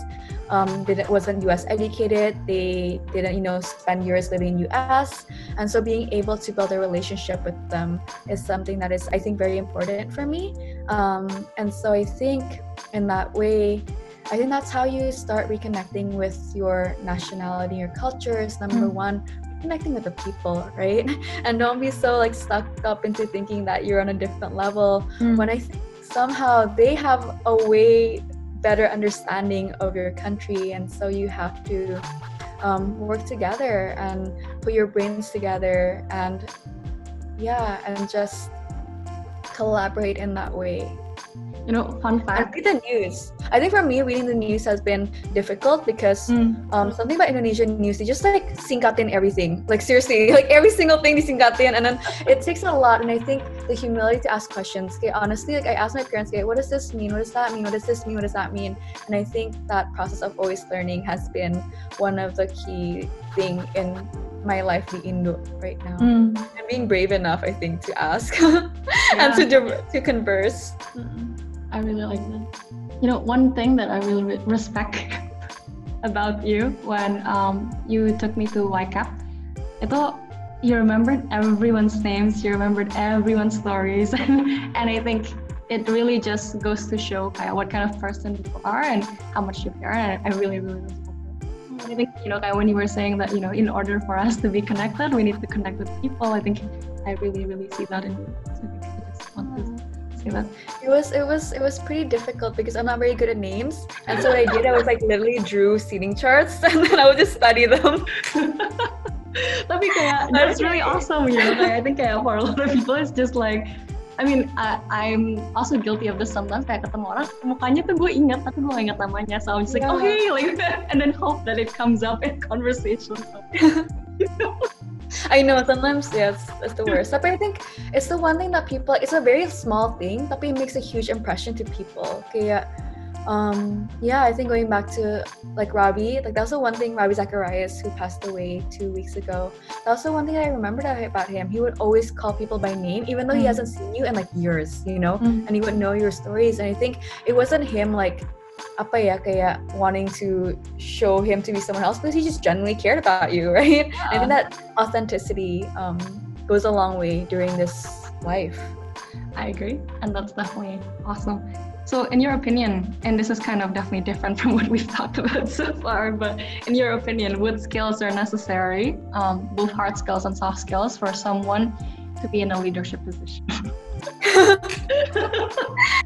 um, didn't wasn't U.S. educated. They didn't you know spend years living in U.S. and so being able to build a relationship with them is something that is I think very important for me. Um, and so I think in that way I think that's how you start reconnecting with your nationality, your cultures. Number mm. one, connecting with the people, right? And don't be so like stuck up into thinking that you're on a different level. Mm. When I think somehow they have a way better understanding of your country, and so you have to um, work together and put your brains together, and yeah, and just collaborate in that way you know, fun fact. read the news. I think for me, reading the news has been difficult because mm. um, something about Indonesian news, they just like singkatin everything. Like seriously, like every single thing they singkatin, and then it takes a lot. And I think the humility to ask questions. Okay, honestly, like I asked my parents, okay, what does this mean? What does that mean? What does this mean? What does that mean? And I think that process of always learning has been one of the key thing in my life the Indo right now. Mm. And being brave enough, I think, to ask yeah. and to to converse. Mm-hmm. I really like that. You know, one thing that I really respect about you when um, you took me to YCAB, itu you remembered everyone's names, you remembered everyone's stories, and I think it really just goes to show of what kind of person you are and how much you care. And I really, really respect it. I think you know, when you were saying that you know, in order for us to be connected, we need to connect with people. I think I really, really see that in you. So I think I just want to that. It was it was it was pretty difficult because I'm not very good at names, and so what I did I was like literally drew seating charts and then I would just study them. Tapi kayak that's really awesome, you know. I think kayak for a lot of people it's just like I mean, I, I'm also guilty of this sometimes. Kayak ketemu orang, mukanya tuh gue ingat, tapi gue gak ingat namanya. So I'm just like, oh, yeah. oh hey, like and then hope that it comes up in conversation. I know sometimes yes, it's the worst. But I think it's the one thing that people it's a very small thing, but it makes a huge impression to people. Okay, um, yeah, I think going back to like Ravi, like that's the one thing Ravi Zacharias who passed away two weeks ago. That's the one thing I remembered about him. He would always call people by name, even though mm. he hasn't seen you in like years, you know, mm. and he would know your stories. And I think it wasn't him like apa ya kayak wanting to show him to be someone else because he just genuinely cared about you, right? Yeah. I think that authenticity um, goes a long way during this life. I agree, and that's definitely awesome. So, in your opinion, and this is kind of definitely different from what we've talked about so far, but in your opinion, what skills are necessary, um, both hard skills and soft skills, for someone to be in a leadership position?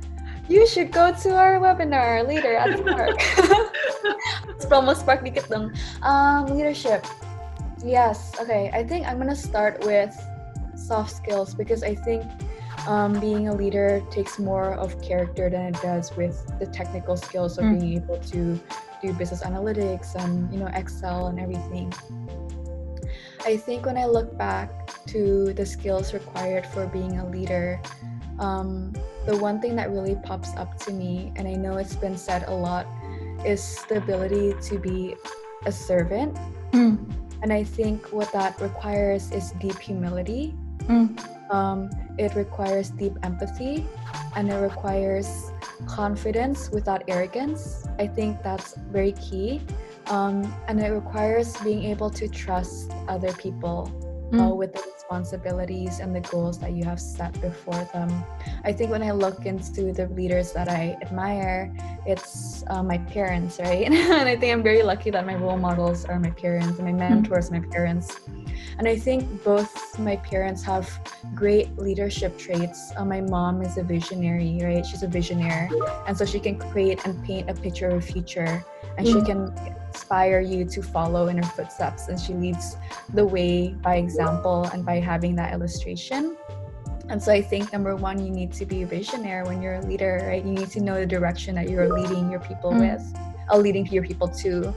you should go to our webinar later at Spark. Promo Spark dikit dong. Um, leadership. Yes. Okay. I think I'm gonna start with soft skills because I think um, being a leader takes more of character than it does with the technical skills of mm. being able to do business analytics and you know Excel and everything. I think when I look back to the skills required for being a leader, um, the one thing that really pops up to me, and I know it's been said a lot, is the ability to be a servant. Mm. And I think what that requires is deep humility. Mm. Um, it requires deep empathy and it requires confidence without arrogance. I think that's very key. Um, and it requires being able to trust other people mm. uh, with the responsibilities and the goals that you have set before them. I think when I look into the leaders that I admire, it's uh, my parents, right? and I think I'm very lucky that my role models are my parents and my mm-hmm. mentors, mm-hmm. my parents. And I think both my parents have great leadership traits. Uh, my mom is a visionary, right? She's a visionary. And so she can create and paint a picture of a future. And mm-hmm. she can inspire you to follow in her footsteps. And she leads the way by example and by having that illustration. And so I think number one, you need to be a visionary when you're a leader, right? You need to know the direction that you're leading your people mm-hmm. with, uh, leading your people to.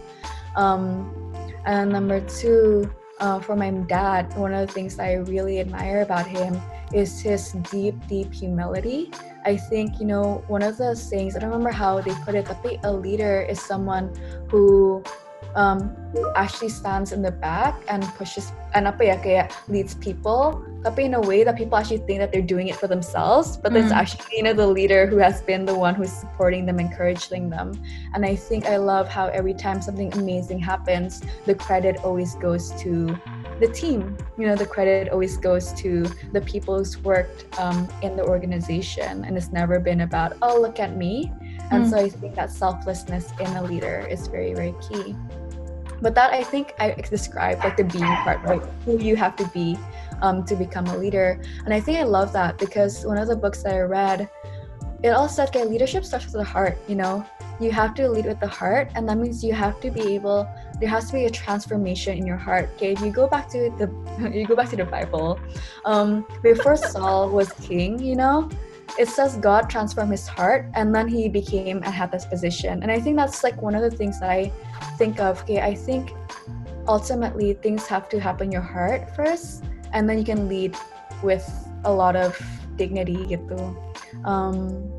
Um, and number two, uh, for my dad, one of the things that I really admire about him is his deep, deep humility. I think, you know, one of the things, I don't remember how they put it, but a leader is someone who um, actually stands in the back and pushes and apa ya kayak leads people. Tapi in a way that people actually think that they're doing it for themselves but mm. it's actually you know the leader who has been the one who's supporting them encouraging them. And i think i love how every time something amazing happens the credit always goes to the team. You know the credit always goes to the people who's worked um, in the organization and it's never been about oh look at me. And mm. so i think that selflessness in a leader is very very key but that i think i described like the being part right who you have to be um, to become a leader. And i think i love that because one of the books that i read it all said okay leadership starts with the heart you know? You have to lead with the heart and that means you have to be able there has to be a transformation in your heart okay? If you go back to the you go back to the bible um before saul was king you know it says God transformed his heart and then he became and had this position. And I think that's like one of the things that I think of. Okay, I think ultimately things have to happen your heart first, and then you can lead with a lot of dignity gitu. Um,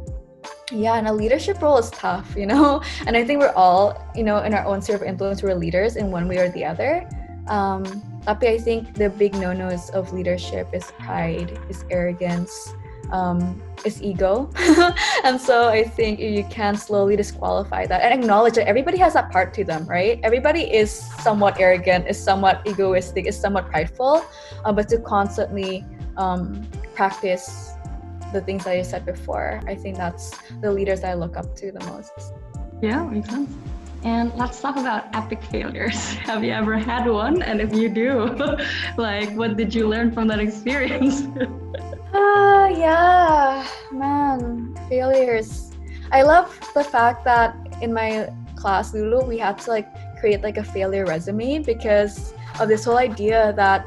yeah, and a leadership role is tough, you know. And I think we're all, you know, in our own sphere of influence, we're leaders in one way or the other. Um, tapi I think the big no-nos of leadership is pride, is arrogance, um, is ego. and so I think you can slowly disqualify that and acknowledge that everybody has that part to them, right? Everybody is somewhat arrogant, is somewhat egoistic, is somewhat prideful, uh, but to constantly um, practice the things that I said before, I think that's the leaders that I look up to the most. Yeah, makes sense. And let's talk about epic failures. Have you ever had one? And if you do, like, what did you learn from that experience? Ah, uh, yeah, man, failures. I love the fact that in my class, Lulu, we had to like create like a failure resume because of this whole idea that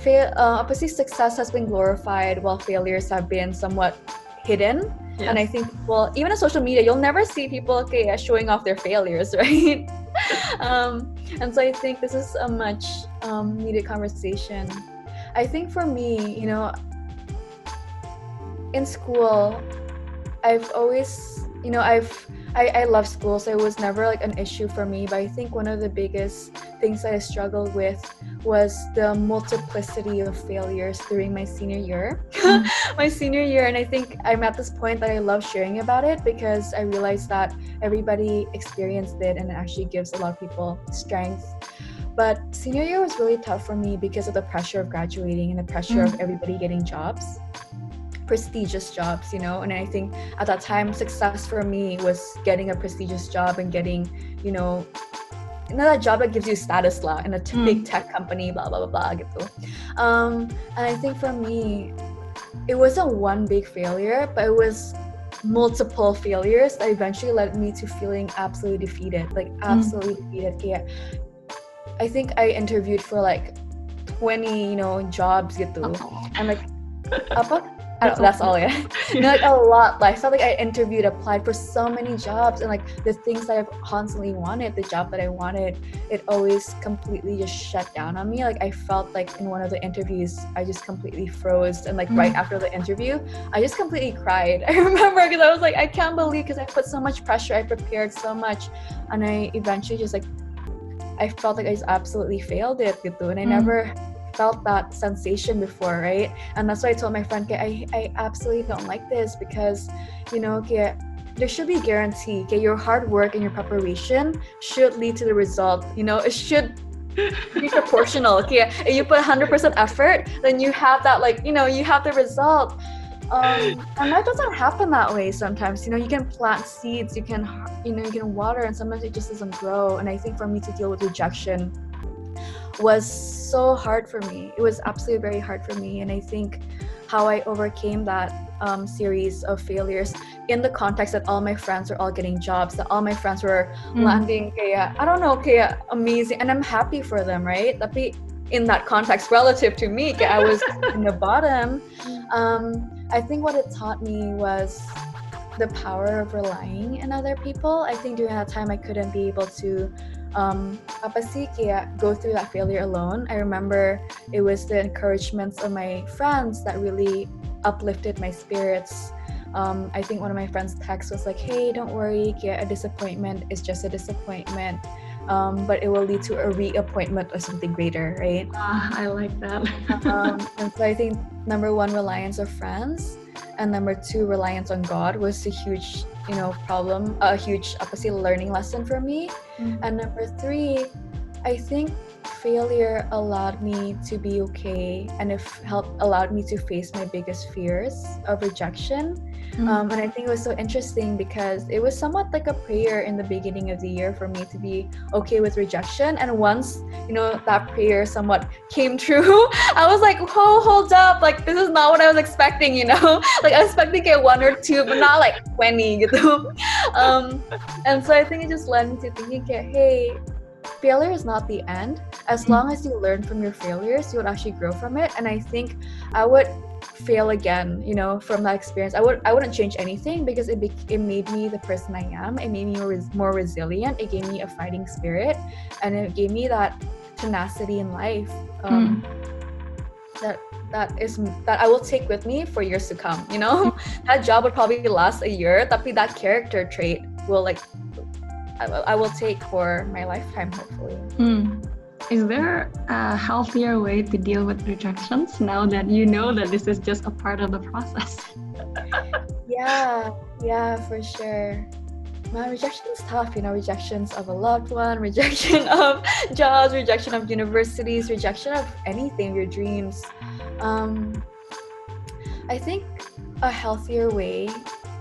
fail, uh, obviously success has been glorified while failures have been somewhat hidden. Yes. And I think, well, even on social media, you'll never see people okay showing off their failures, right? um, and so I think this is a much um, needed conversation. I think for me, you know, in school, I've always, you know, I've I, I love school, so it was never like an issue for me. But I think one of the biggest things that I struggled with was the multiplicity of failures during my senior year. Mm. my senior year, and I think I'm at this point that I love sharing about it because I realized that everybody experienced it and it actually gives a lot of people strength. But senior year was really tough for me because of the pressure of graduating and the pressure mm. of everybody getting jobs prestigious jobs, you know. And I think at that time, success for me was getting a prestigious job and getting, you know, another job that gives you status lah in a t- mm. big tech company, blah blah blah blah gitu. Um, and I think for me, it wasn't one big failure, but it was multiple failures that eventually led me to feeling absolutely defeated, like hmm. absolutely mm. defeated. Yeah, I think I interviewed for like 20, you know, jobs gitu. Oh. And like apa? That's all yeah know, like a lot like I felt like I interviewed applied for so many jobs and like the things that I've constantly wanted the job that I wanted it always completely just shut down on me like I felt like in one of the interviews I just completely froze and like mm. right after the interview I just completely cried I remember because I was like I can't believe because I put so much pressure I prepared so much and I eventually just like I felt like I just absolutely failed it gitu and I mm. never felt that sensation before, right? And that's why I told my friend, I, I absolutely don't like this because, you know, there should be a guarantee. Okay, your hard work and your preparation should lead to the result. You know, it should be proportional. Okay, if you put 100% effort, then you have that like you know you have the result. Um, and that doesn't happen that way sometimes. You know, you can plant seeds, you can you know you can water, and sometimes it just doesn't grow. And I think for me to deal with rejection was so hard for me. It was absolutely very hard for me, and I think how I overcame that um, series of failures in the context that all my friends were all getting jobs, that all my friends were mm. landing kaya, I don't know, kaya amazing. And I'm happy for them, right? Tapi in that context, relative to me, I was in the bottom. Um, I think what it taught me was the power of relying in other people. I think during that time I couldn't be able to um, apa sih kayak go through that failure alone. I remember it was the encouragements of my friends that really uplifted my spirits. Um, I think one of my friends' text was like, "Hey, don't worry, kayak a disappointment is just a disappointment." Um, but it will lead to a reappointment or something greater, right? Ah, I like that. um, and so I think number one, reliance of friends, and number two, reliance on God was a huge, you know, problem, a huge, opposite learning lesson for me. Mm-hmm. And number three, I think failure allowed me to be okay and it helped allowed me to face my biggest fears of rejection mm-hmm. um, and i think it was so interesting because it was somewhat like a prayer in the beginning of the year for me to be okay with rejection and once you know that prayer somewhat came true i was like whoa hold up like this is not what i was expecting you know like i was expecting to get one or two but not like 20 know. um, and so i think it just led me to thinking hey failure is not the end. As mm. long as you learn from your failures, you would actually grow from it. And I think I would fail again, you know, from that experience. I would I wouldn't change anything because it be, it made me the person I am. It made me more, more resilient. It gave me a fighting spirit, and it gave me that tenacity in life. Um, mm. That that is that I will take with me for years to come. You know, that job would probably last a year, tapi that character trait will like I, will take for my lifetime, hopefully. Mm. Is there a healthier way to deal with rejections now that you know that this is just a part of the process? yeah, yeah, for sure. My rejection is tough, you know, rejections of a loved one, rejection of jobs, rejection of universities, rejection of anything, your dreams. Um, I think a healthier way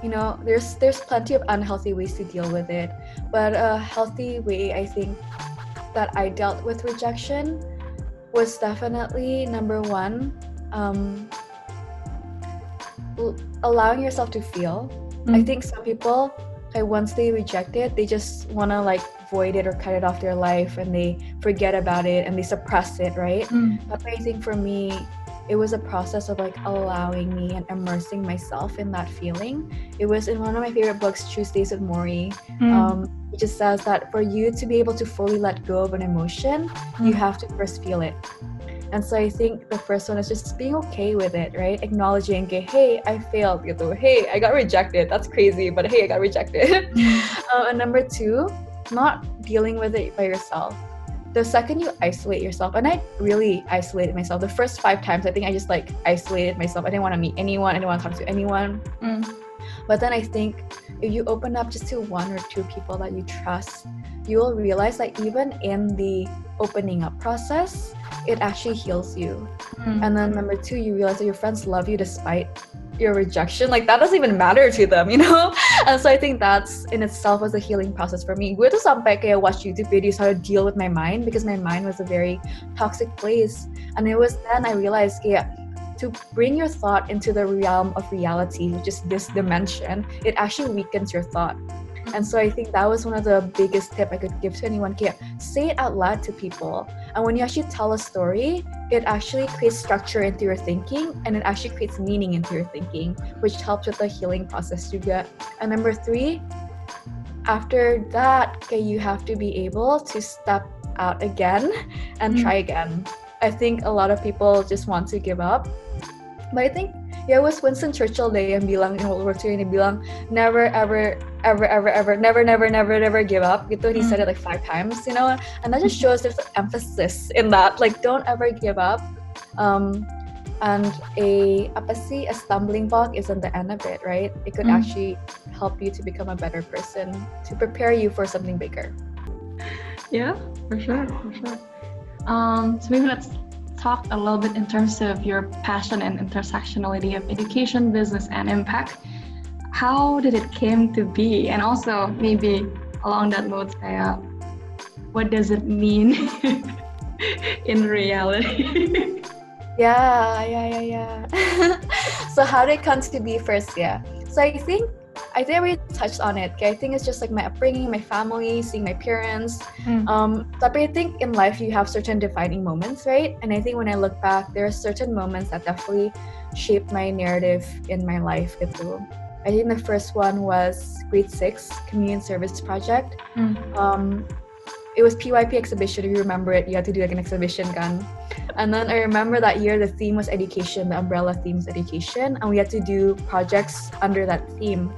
you know there's there's plenty of unhealthy ways to deal with it but a healthy way i think that i dealt with rejection was definitely number one um, allowing yourself to feel mm. i think some people like once they reject it they just want to like void it or cut it off their life and they forget about it and they suppress it right mm. but i think for me it was a process of like allowing me and immersing myself in that feeling. It was in one of my favorite books, Tuesdays with Morrie. Mm. Um, it just says that for you to be able to fully let go of an emotion, mm. you have to first feel it. And so I think the first one is just being okay with it, right? Acknowledging, okay, hey, I failed. Gitu. Hey, I got rejected. That's crazy, but hey, I got rejected. uh, and number two, not dealing with it by yourself the second you isolate yourself, and I really isolated myself. The first five times, I think I just like isolated myself. I didn't want to meet anyone. I didn't want to talk to anyone. Mm. But then I think if you open up just to one or two people that you trust, you will realize that even in the opening up process, it actually heals you. Mm. And then number two, you realize that your friends love you despite your rejection like that doesn't even matter to them you know and so I think that's in itself was a healing process for me. Gue tuh sampai kayak watch YouTube videos how to deal with my mind because my mind was a very toxic place. And it was then I realized kayak to bring your thought into the realm of reality which is this dimension it actually weakens your thought and so I think that was one of the biggest tip I could give to anyone. Yeah, say it out loud to people. And when you actually tell a story, it actually creates structure into your thinking and it actually creates meaning into your thinking, which helps with the healing process you get. And number three, after that, okay, you have to be able to step out again and mm-hmm. try again. I think a lot of people just want to give up. But I think ya was Winston Churchill deh yang bilang in World War II ini bilang never ever ever ever ever never never never never give up. Gitu he said it like five times you know? And that just shows there's an emphasis in that like don't ever give up. Um, and a apa sih a stumbling block isn't the end of it right? It could mm. actually help you to become a better person to prepare you for something bigger. Yeah for sure for sure. Um, so maybe let's talk a little bit in terms of your passion and intersectionality of education, business, and impact. How did it came to be? And also maybe along that note, kayak what does it mean in reality? yeah, yeah, yeah, yeah. so how did it come to be first? Yeah. So I think I think we touched on it. I think it's just like my upbringing, my family, seeing my parents. Mm. Um, but I think in life you have certain defining moments, right? And I think when I look back, there are certain moments that definitely shaped my narrative in my life. Gitu. I think the first one was grade six community service project. Mm. Um, it was PYP exhibition. If you remember it, you had to do like an exhibition gun. And then I remember that year the theme was education, the umbrella theme was education, and we had to do projects under that theme.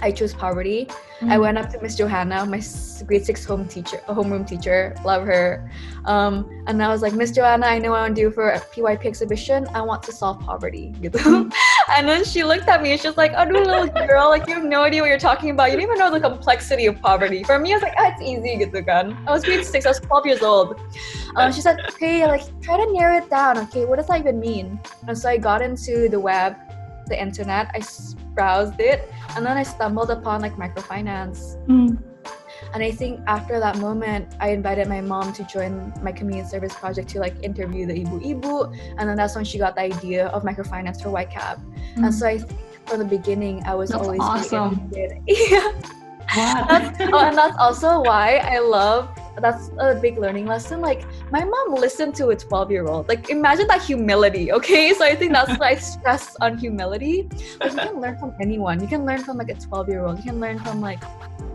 I chose poverty. Mm. I went up to Miss Johanna, my grade six home teacher, homeroom teacher, love her. Um, and I was like, Miss Johanna, I know what I want to do for a PYP exhibition. I want to solve poverty. and then she looked at me and she was like, oh, little girl, like you have no idea what you're talking about. You don't even know the complexity of poverty. For me, I was like, ah, it's easy, gitu kan. I was grade six, I was 12 years old. Um, she said, hey, like try to narrow it down. Okay, what does that even mean? And so I got into the web, the internet. I browsed it and then I stumbled upon like microfinance. Mm. And I think after that moment, I invited my mom to join my community service project to like interview the Ibu Ibu. And then that's when she got the idea of microfinance for YCAB. Mm. And so I think from the beginning, I was that's always awesome. yeah. Wow. That's, oh, and that's also why I love that's a big learning lesson. Like my mom listened to a 12 year old. Like imagine that humility, okay? So I think that's why I stress on humility. Like you can learn from anyone. You can learn from like a 12 year old. You can learn from like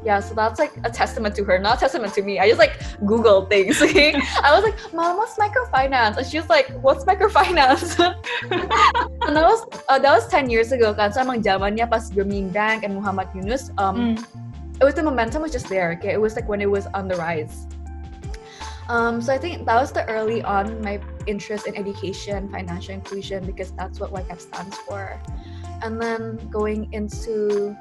yeah, so that's like a testament to her, not a testament to me. I just like Google things. Okay? I was like, Mom, what's microfinance? And she was like, What's microfinance? and that was uh, that was 10 years ago kan. So emang zamannya pas Grameen Bank and Muhammad Yunus um, mm it was the momentum was just there. Okay, it was like when it was on the rise. Um, so I think that was the early on my interest in education, financial inclusion, because that's what YCAB stands for. And then going into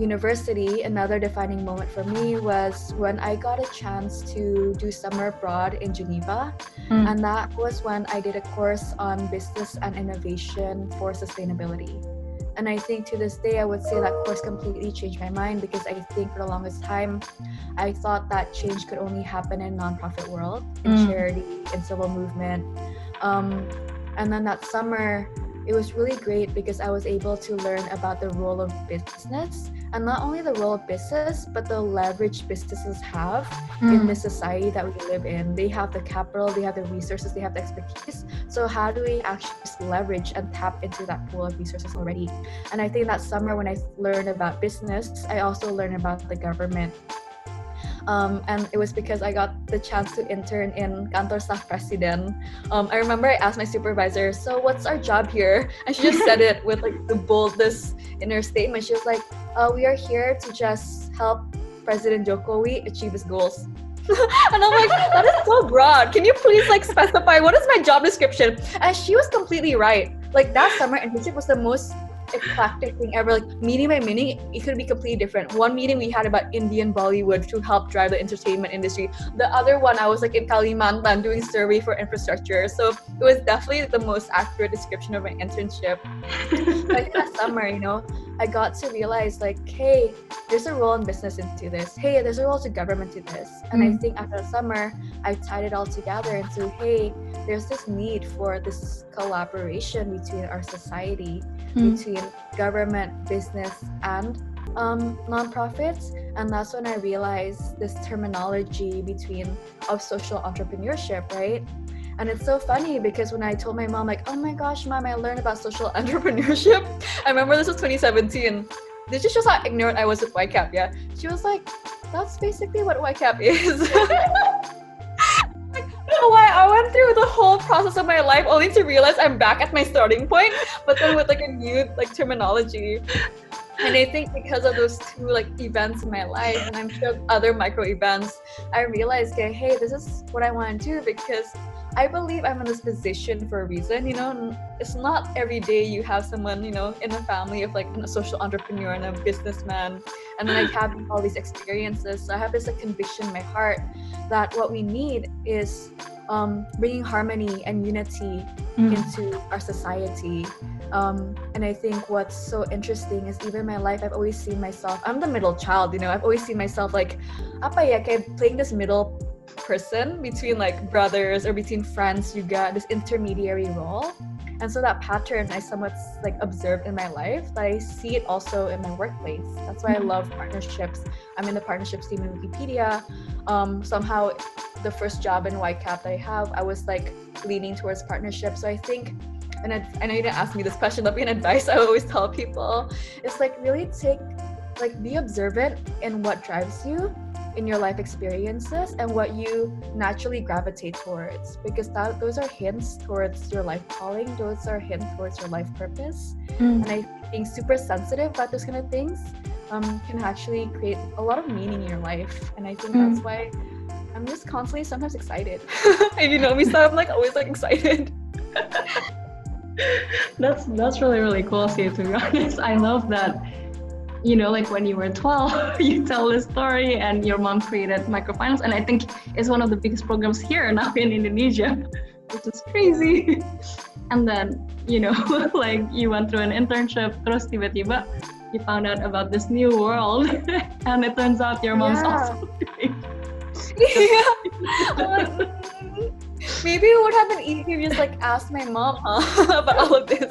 university, another defining moment for me was when I got a chance to do summer abroad in Geneva. Mm. And that was when I did a course on business and innovation for sustainability. And I think to this day, I would say that course completely changed my mind because I think for the longest time, I thought that change could only happen in nonprofit world, in mm. charity, in civil movement. Um, and then that summer, it was really great because I was able to learn about the role of business and not only the role of business but the leverage businesses have mm. in the society that we live in they have the capital they have the resources they have the expertise so how do we actually leverage and tap into that pool of resources already and i think that summer when i learned about business i also learned about the government um, and it was because I got the chance to intern in Kantor Staf Presiden. Um, I remember I asked my supervisor, "So what's our job here?" And she just said it with like the boldest in her statement. She was like, uh, "We are here to just help President Jokowi achieve his goals." and I'm like, that is so broad. Can you please like specify what is my job description? And she was completely right. Like that summer internship was the most eclectic thing ever. Like meeting by meeting, it could be completely different. One meeting we had about Indian Bollywood to help drive the entertainment industry. The other one, I was like in Kalimantan doing survey for infrastructure. So it was definitely the most accurate description of my internship. but that summer, you know, I got to realize like, hey, there's a role in business into this. Hey, there's a role to government to this. And mm. I think after the summer, I tied it all together into, hey, there's this need for this collaboration between our society, mm. between government, business, and um, nonprofits. And that's when I realized this terminology between of social entrepreneurship, right? And it's so funny because when I told my mom, like, oh my gosh, mom, I learned about social entrepreneurship. I remember this was 2017. This just shows how ignorant I was with YCAB, yeah? She was like, that's basically what YCAB is. why I went through the whole process of my life only to realize I'm back at my starting point, but then with like a new like terminology. And I think because of those two like events in my life, and I'm sure other micro events, I realized, okay, hey, this is what I want to do because I believe I'm in this position for a reason. You know, it's not every day you have someone, you know, in a family of like a social entrepreneur and a businessman, and then I have all these experiences. So I have this like, conviction in my heart that what we need is um, bringing harmony and unity mm. into our society. Um, and I think what's so interesting is even in my life, I've always seen myself. I'm the middle child, you know. I've always seen myself like, apa ya, kayak playing this middle person between like brothers or between friends. You got this intermediary role, and so that pattern I somewhat like observed in my life. But I see it also in my workplace. That's why I mm-hmm. love partnerships. I'm in the partnerships team in Wikipedia. Um, somehow, the first job in YCAB that I have, I was like leaning towards partnerships. So I think and I, I know you didn't ask me this question, but an advice I always tell people it's like really take like be observant in what drives you in your life experiences and what you naturally gravitate towards because that those are hints towards your life calling those are hints towards your life purpose. Mm. and i think being super sensitive about those kind of things um, can actually create a lot of meaning in your life. And i think mm. that's why i'm just constantly sometimes excited. If you know me so i'm like always like excited. That's that's really really cool see to be honest. I love that you know like when you were 12 you tell the story and your mom created microfinance and i think it's one of the biggest programs here now in indonesia which is crazy and then you know like you went through an internship terus tiba-tiba you found out about this new world and it turns out your mom's yeah. also yeah Maybe it would have been easier if just like ask my mom huh, about all of this.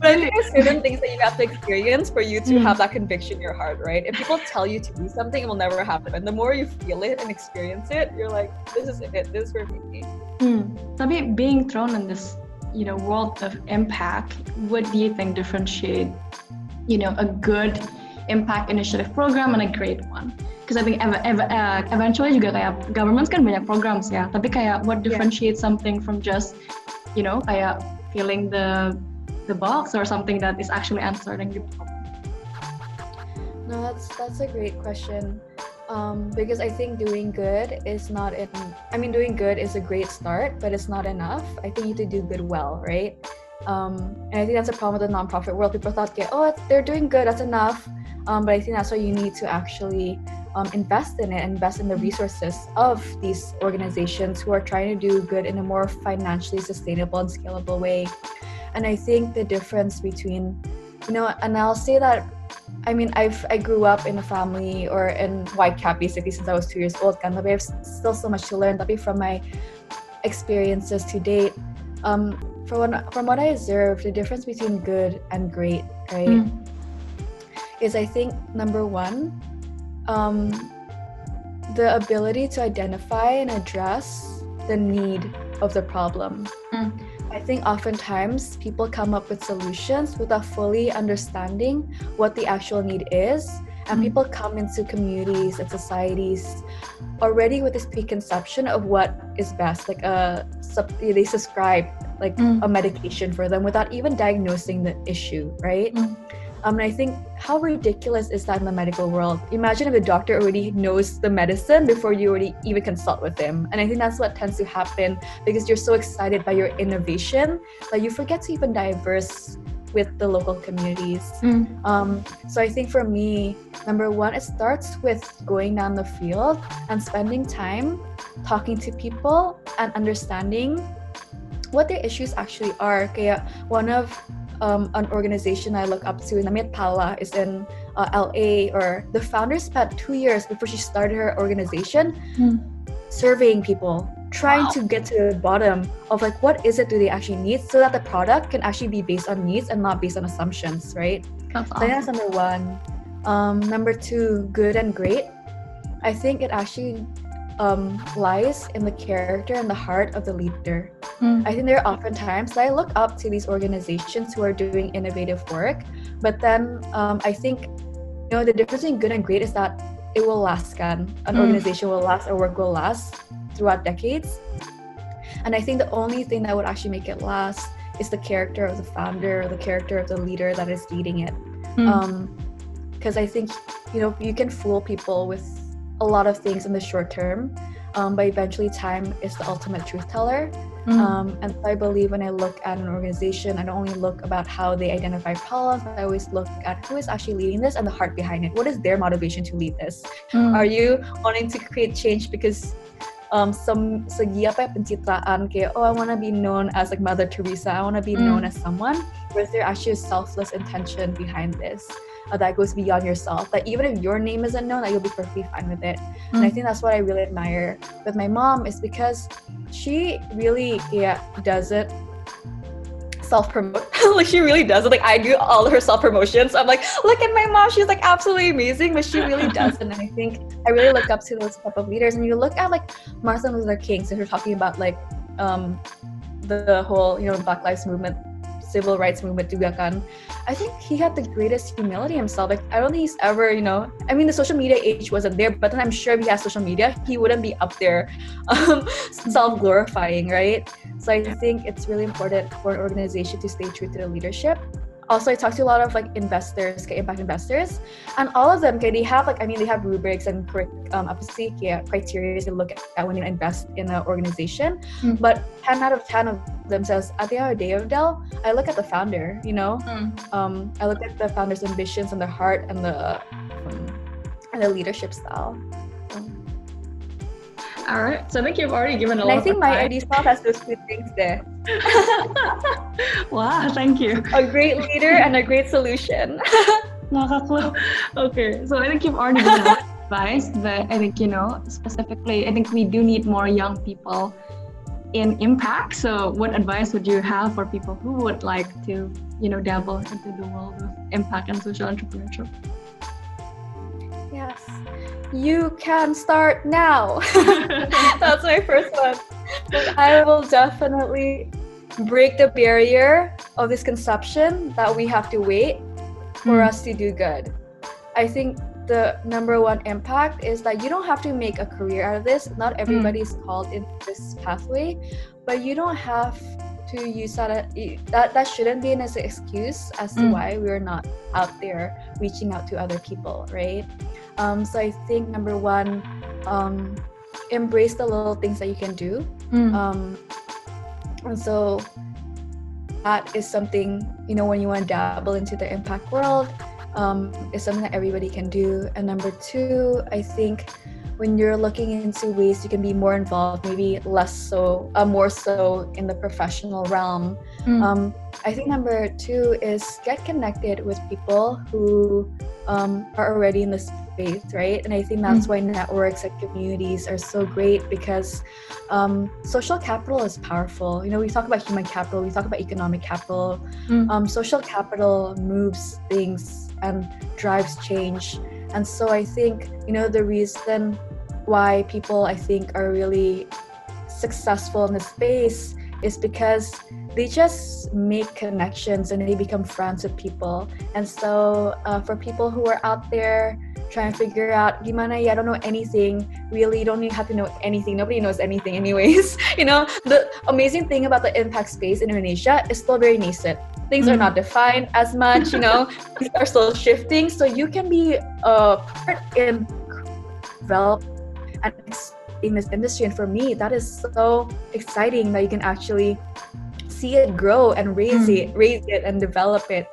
But I think there's certain things that you have to experience for you to mm. have that conviction in your heart, right? If people tell you to do something, it will never happen. And the more you feel it and experience it, you're like, this is it. This is for me. Mm. Tapi being thrown in this, you know, world of impact, what do you think differentiate, you know, a good impact initiative program and a great one? because I think ev- ev- uh, eventually juga kayak governments kan banyak programs ya tapi kayak what differentiates yeah. something from just you know kayak feeling the the box or something that is actually answering the problem? No that's that's a great question. Um, because I think doing good is not in I mean doing good is a great start but it's not enough. I think you need to do good well right? Um, and I think that's a problem with the nonprofit world. People thought okay, oh they're doing good that's enough. Um, but I think that's why you need to actually um, invest in it, invest in the resources of these organizations who are trying to do good in a more financially sustainable and scalable way. And I think the difference between, you know, and I'll say that, I mean, I've I grew up in a family or in YCAB basically since I was two years old, kan, tapi I have still so much to learn. Tapi from my experiences to date, um, from what, from what I observed, the difference between good and great, right, mm. is I think number one, um, the ability to identify and address the need of the problem. Mm. I think oftentimes people come up with solutions without fully understanding what the actual need is. And mm. people come into communities and societies already with this preconception of what is best. Like a, uh, they subscribe like mm. a medication for them without even diagnosing the issue, right? Mm. Um, and I think how ridiculous is that in the medical world? Imagine if the doctor already knows the medicine before you already even consult with him. And I think that's what tends to happen because you're so excited by your innovation that you forget to even diverse with the local communities. Mm. Um, so I think for me, number one, it starts with going down the field and spending time talking to people and understanding what their issues actually are. Kaya one of um, an organization I look up to, Namit Pala, is in uh, LA, or the founder spent two years before she started her organization mm. surveying people, trying wow. to get to the bottom of like what is it do they actually need so that the product can actually be based on needs and not based on assumptions, right? That's so that's number one. Um, number two, good and great. I think it actually um, lies in the character and the heart of the leader. Mm. I think there are often times that I look up to these organizations who are doing innovative work, but then um, I think you know the difference between good and great is that it will last. Can an mm. organization will last, or work will last throughout decades. And I think the only thing that would actually make it last is the character of the founder, or the character of the leader that is leading it. Because mm. um, I think you know you can fool people with a lot of things in the short term. um, but eventually time is the ultimate truth teller. Mm. Um, and so I believe when I look at an organization, I don't only look about how they identify problems, I always look at who is actually leading this and the heart behind it. What is their motivation to lead this? Mm. Are you wanting to create change because um, some segi apa ya pencitraan kayak oh I want to be known as like Mother Teresa, I want to be mm. known as someone, or is there actually a selfless intention behind this? Uh, that goes beyond yourself. That even if your name isn't known, that you'll be perfectly fine with it. Mm. And I mm. think that's what I really admire with my mom is because she really yeah does it self promote. like she really does it. Like I do all her self promotions. I'm like, look at my mom. She's like absolutely amazing, but she really does. And I think I really look up to those type of leaders. And you look at like Martin Luther King, so we're talking about like um the whole you know Black Lives Movement civil rights movement juga kan. I think he had the greatest humility himself. Like I don't think he's ever, you know, I mean the social media age wasn't there, but then I'm sure if he has social media, he wouldn't be up there um, self-glorifying, right? So I think it's really important for an organization to stay true to the leadership also I talk to a lot of like investors, kayak impact investors, and all of them kayak they have like I mean they have rubrics and um, apa sih kayak criteria to look at when you invest in an organization. Mm. But 10 out of 10 of them says at the end of the day of Dell, I look at the founder, you know? Mm. Um, I look at the founder's ambitions and the heart and the um, and the leadership style. All right. So I think you've already given a and lot. I think my ID style has those two things there. wow, thank you. A great leader and a great solution. okay, so I think you've already given a lot of advice, but I think, you know, specifically, I think we do need more young people in impact. So what advice would you have for people who would like to, you know, dabble into the world of impact and social entrepreneurship? Yes you can start now. That's my first one. I will definitely break the barrier of this conception that we have to wait for mm. us to do good. I think the number one impact is that you don't have to make a career out of this. Not hmm. everybody is mm. called in this pathway, but you don't have to use that that that shouldn't be an excuse as to mm. why we're not out there reaching out to other people, right? Um, so I think number one, um, embrace the little things that you can do. Mm. Um, and so that is something, you know, when you want to dabble into the impact world, um, is something that everybody can do. And number two, I think when you're looking into ways you can be more involved, maybe less so, uh, more so in the professional realm. Mm. Um, I think number two is get connected with people who um, are already in the space, right? And I think that's mm. why networks and communities are so great because um, social capital is powerful. You know, we talk about human capital, we talk about economic capital. Mm. Um, social capital moves things and drives change. And so I think, you know, the reason why people I think are really successful in the space is because they just make connections and they become friends with people. And so, uh, for people who are out there trying to figure out gimana ya, I don't know anything. Really, don't even have to know anything. Nobody knows anything, anyways. you know, the amazing thing about the impact space in Indonesia is still very nascent. Things mm. are not defined as much. You know, things are still shifting. So you can be a part in develop and in this industry. And for me, that is so exciting that you can actually see it grow and raise mm. it, raise it and develop it.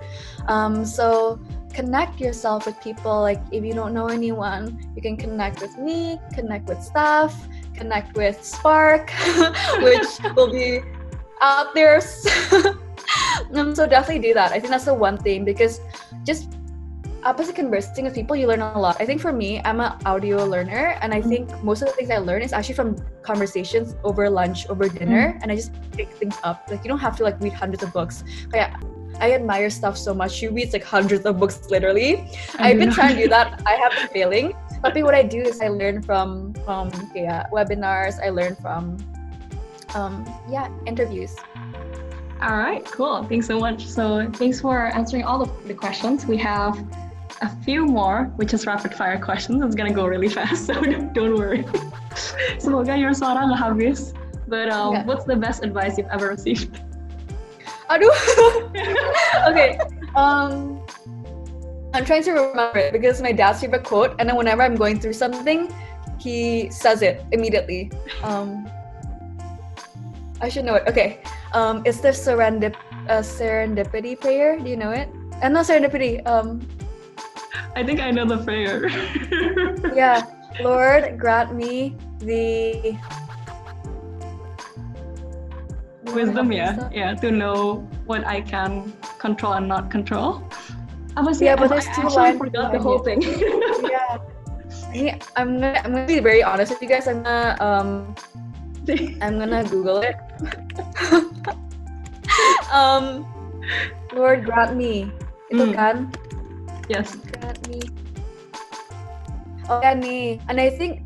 Um, so connect yourself with people. Like if you don't know anyone, you can connect with me, connect with Steph, connect with Spark, which will be out there. um, so definitely do that. I think that's the one thing because just opposite conversing with people, you learn a lot. I think for me, I'm an audio learner, and I mm. think most of the things I learn is actually from conversations over lunch, over dinner, mm. and I just pick things up. Like you don't have to like read hundreds of books. But yeah, I admire Steph so much. She reads like hundreds of books literally. I have been trying to do that. I have been failing. But what I do is I learn from um yeah webinars. I learn from um yeah interviews. All right, cool. Thanks so much. So thanks for answering all of the questions. We have a few more, which is rapid fire questions. It's gonna go really fast, so don't worry. Semoga your suara nggak habis. But um, yeah. what's the best advice you've ever received? Aduh. okay. Um, I'm trying to remember it because my dad's favorite quote, and then whenever I'm going through something, he says it immediately. Um, I should know it. Okay. Um, it's the serendip uh, serendipity prayer. Do you know it? And uh, not serendipity. Um, I think I know the prayer. yeah. Lord, grant me the wisdom, yeah, yeah, to know what I can control and not control. I was yeah, but two lines. Forgot the whole thing. yeah. Yeah, I'm gonna I'm gonna be very honest with you guys. I'm gonna um I'm gonna Google it. um Lord grant me. Itu mm. kan? Yes. Grant me. Oh. And I think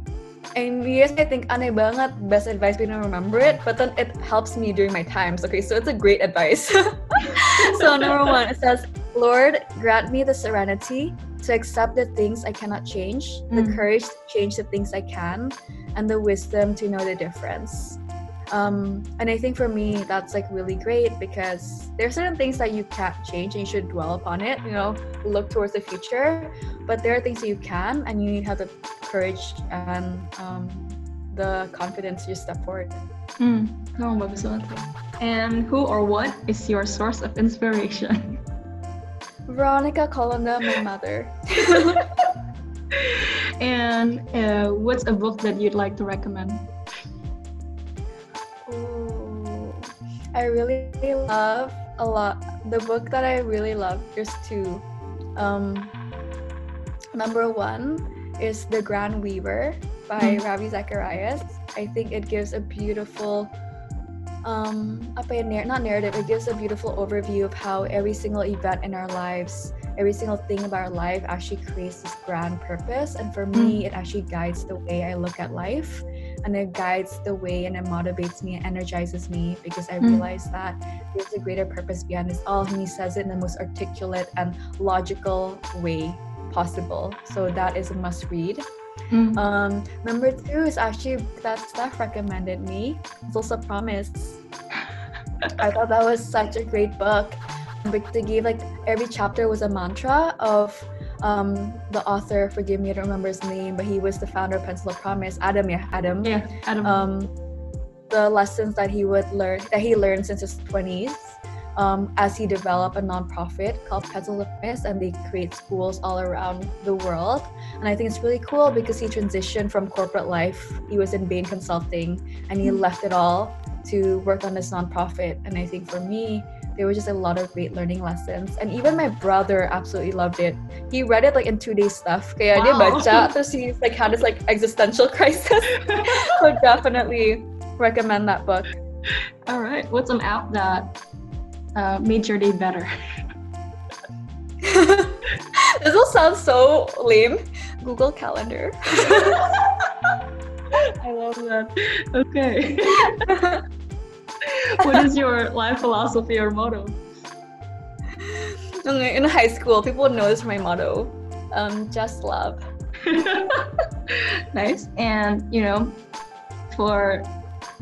and yes, I think aneh banget best advice we don't remember it, but then it helps me during my times. Okay, so it's a great advice. so number one, it says, Lord, grant me the serenity to accept the things I cannot change, mm. the courage to change the things I can, and the wisdom to know the difference. Um, and I think for me, that's like really great because there are certain things that you can't change and you should dwell upon it, you know, look towards the future. But there are things that you can, and you need to have the courage and um, the confidence to step forward. Mm. Oh, bagus banget. And who or what is your source of inspiration? Veronica Colondam, my mother. and uh, what's a book that you'd like to recommend? I really love a lot. The book that I really love, there's two. Um, number one is The Grand Weaver by mm. Ravi Zacharias. I think it gives a beautiful um, apa ya, not narrative, it gives a beautiful overview of how every single event in our lives, every single thing about our life actually creates this grand purpose. And for me, mm. it actually guides the way I look at life and it guides the way and it motivates me and energizes me because I mm. realize that there's a greater purpose behind this all. And he says it in the most articulate and logical way possible. So that is a must read. Mm. Um, number two is actually that Steph recommended me. It's also Promise. I thought that was such a great book. But they gave like every chapter was a mantra of um, the author. Forgive me, I don't remember his name, but he was the founder of Pencil of Promise. Adam, yeah, Adam. Yeah, Adam. Um, the lessons that he would learn that he learned since his twenties um, as he developed a nonprofit called Pencils of Promise, and they create schools all around the world. And I think it's really cool because he transitioned from corporate life. He was in Bain Consulting, and he left it all to work on this nonprofit. And I think for me, there was just a lot of great learning lessons. And even my brother absolutely loved it. He read it like in two days stuff. Kaya wow. dia baca, terus he like had this like existential crisis. so definitely recommend that book. All right. What's an app that uh, made your day better? this will sound so lame. Google Calendar. I love that. Okay. what is your life philosophy or motto? In high school, people know this my motto. Um, just love. nice. And you know, for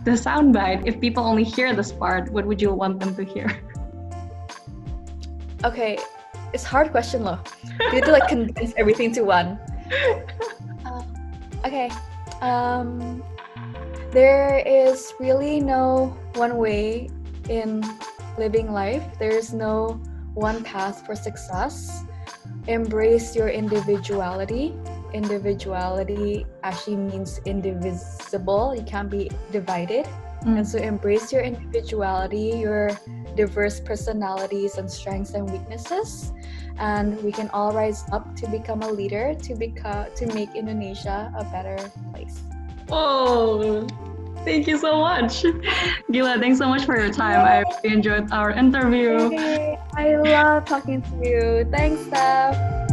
the soundbite, if people only hear this part, what would you want them to hear? Okay, it's hard question though. You need to like condense everything to one. Uh, okay. Um, there is really no one way in living life. There is no one path for success. Embrace your individuality. Individuality actually means indivisible. You can't be divided. Mm. And so embrace your individuality, your diverse personalities and strengths and weaknesses. And we can all rise up to become a leader to become to make Indonesia a better place. Oh, thank you so much. Gila, thanks so much for your time. I really enjoyed our interview. I love talking to you. Thanks, Steph.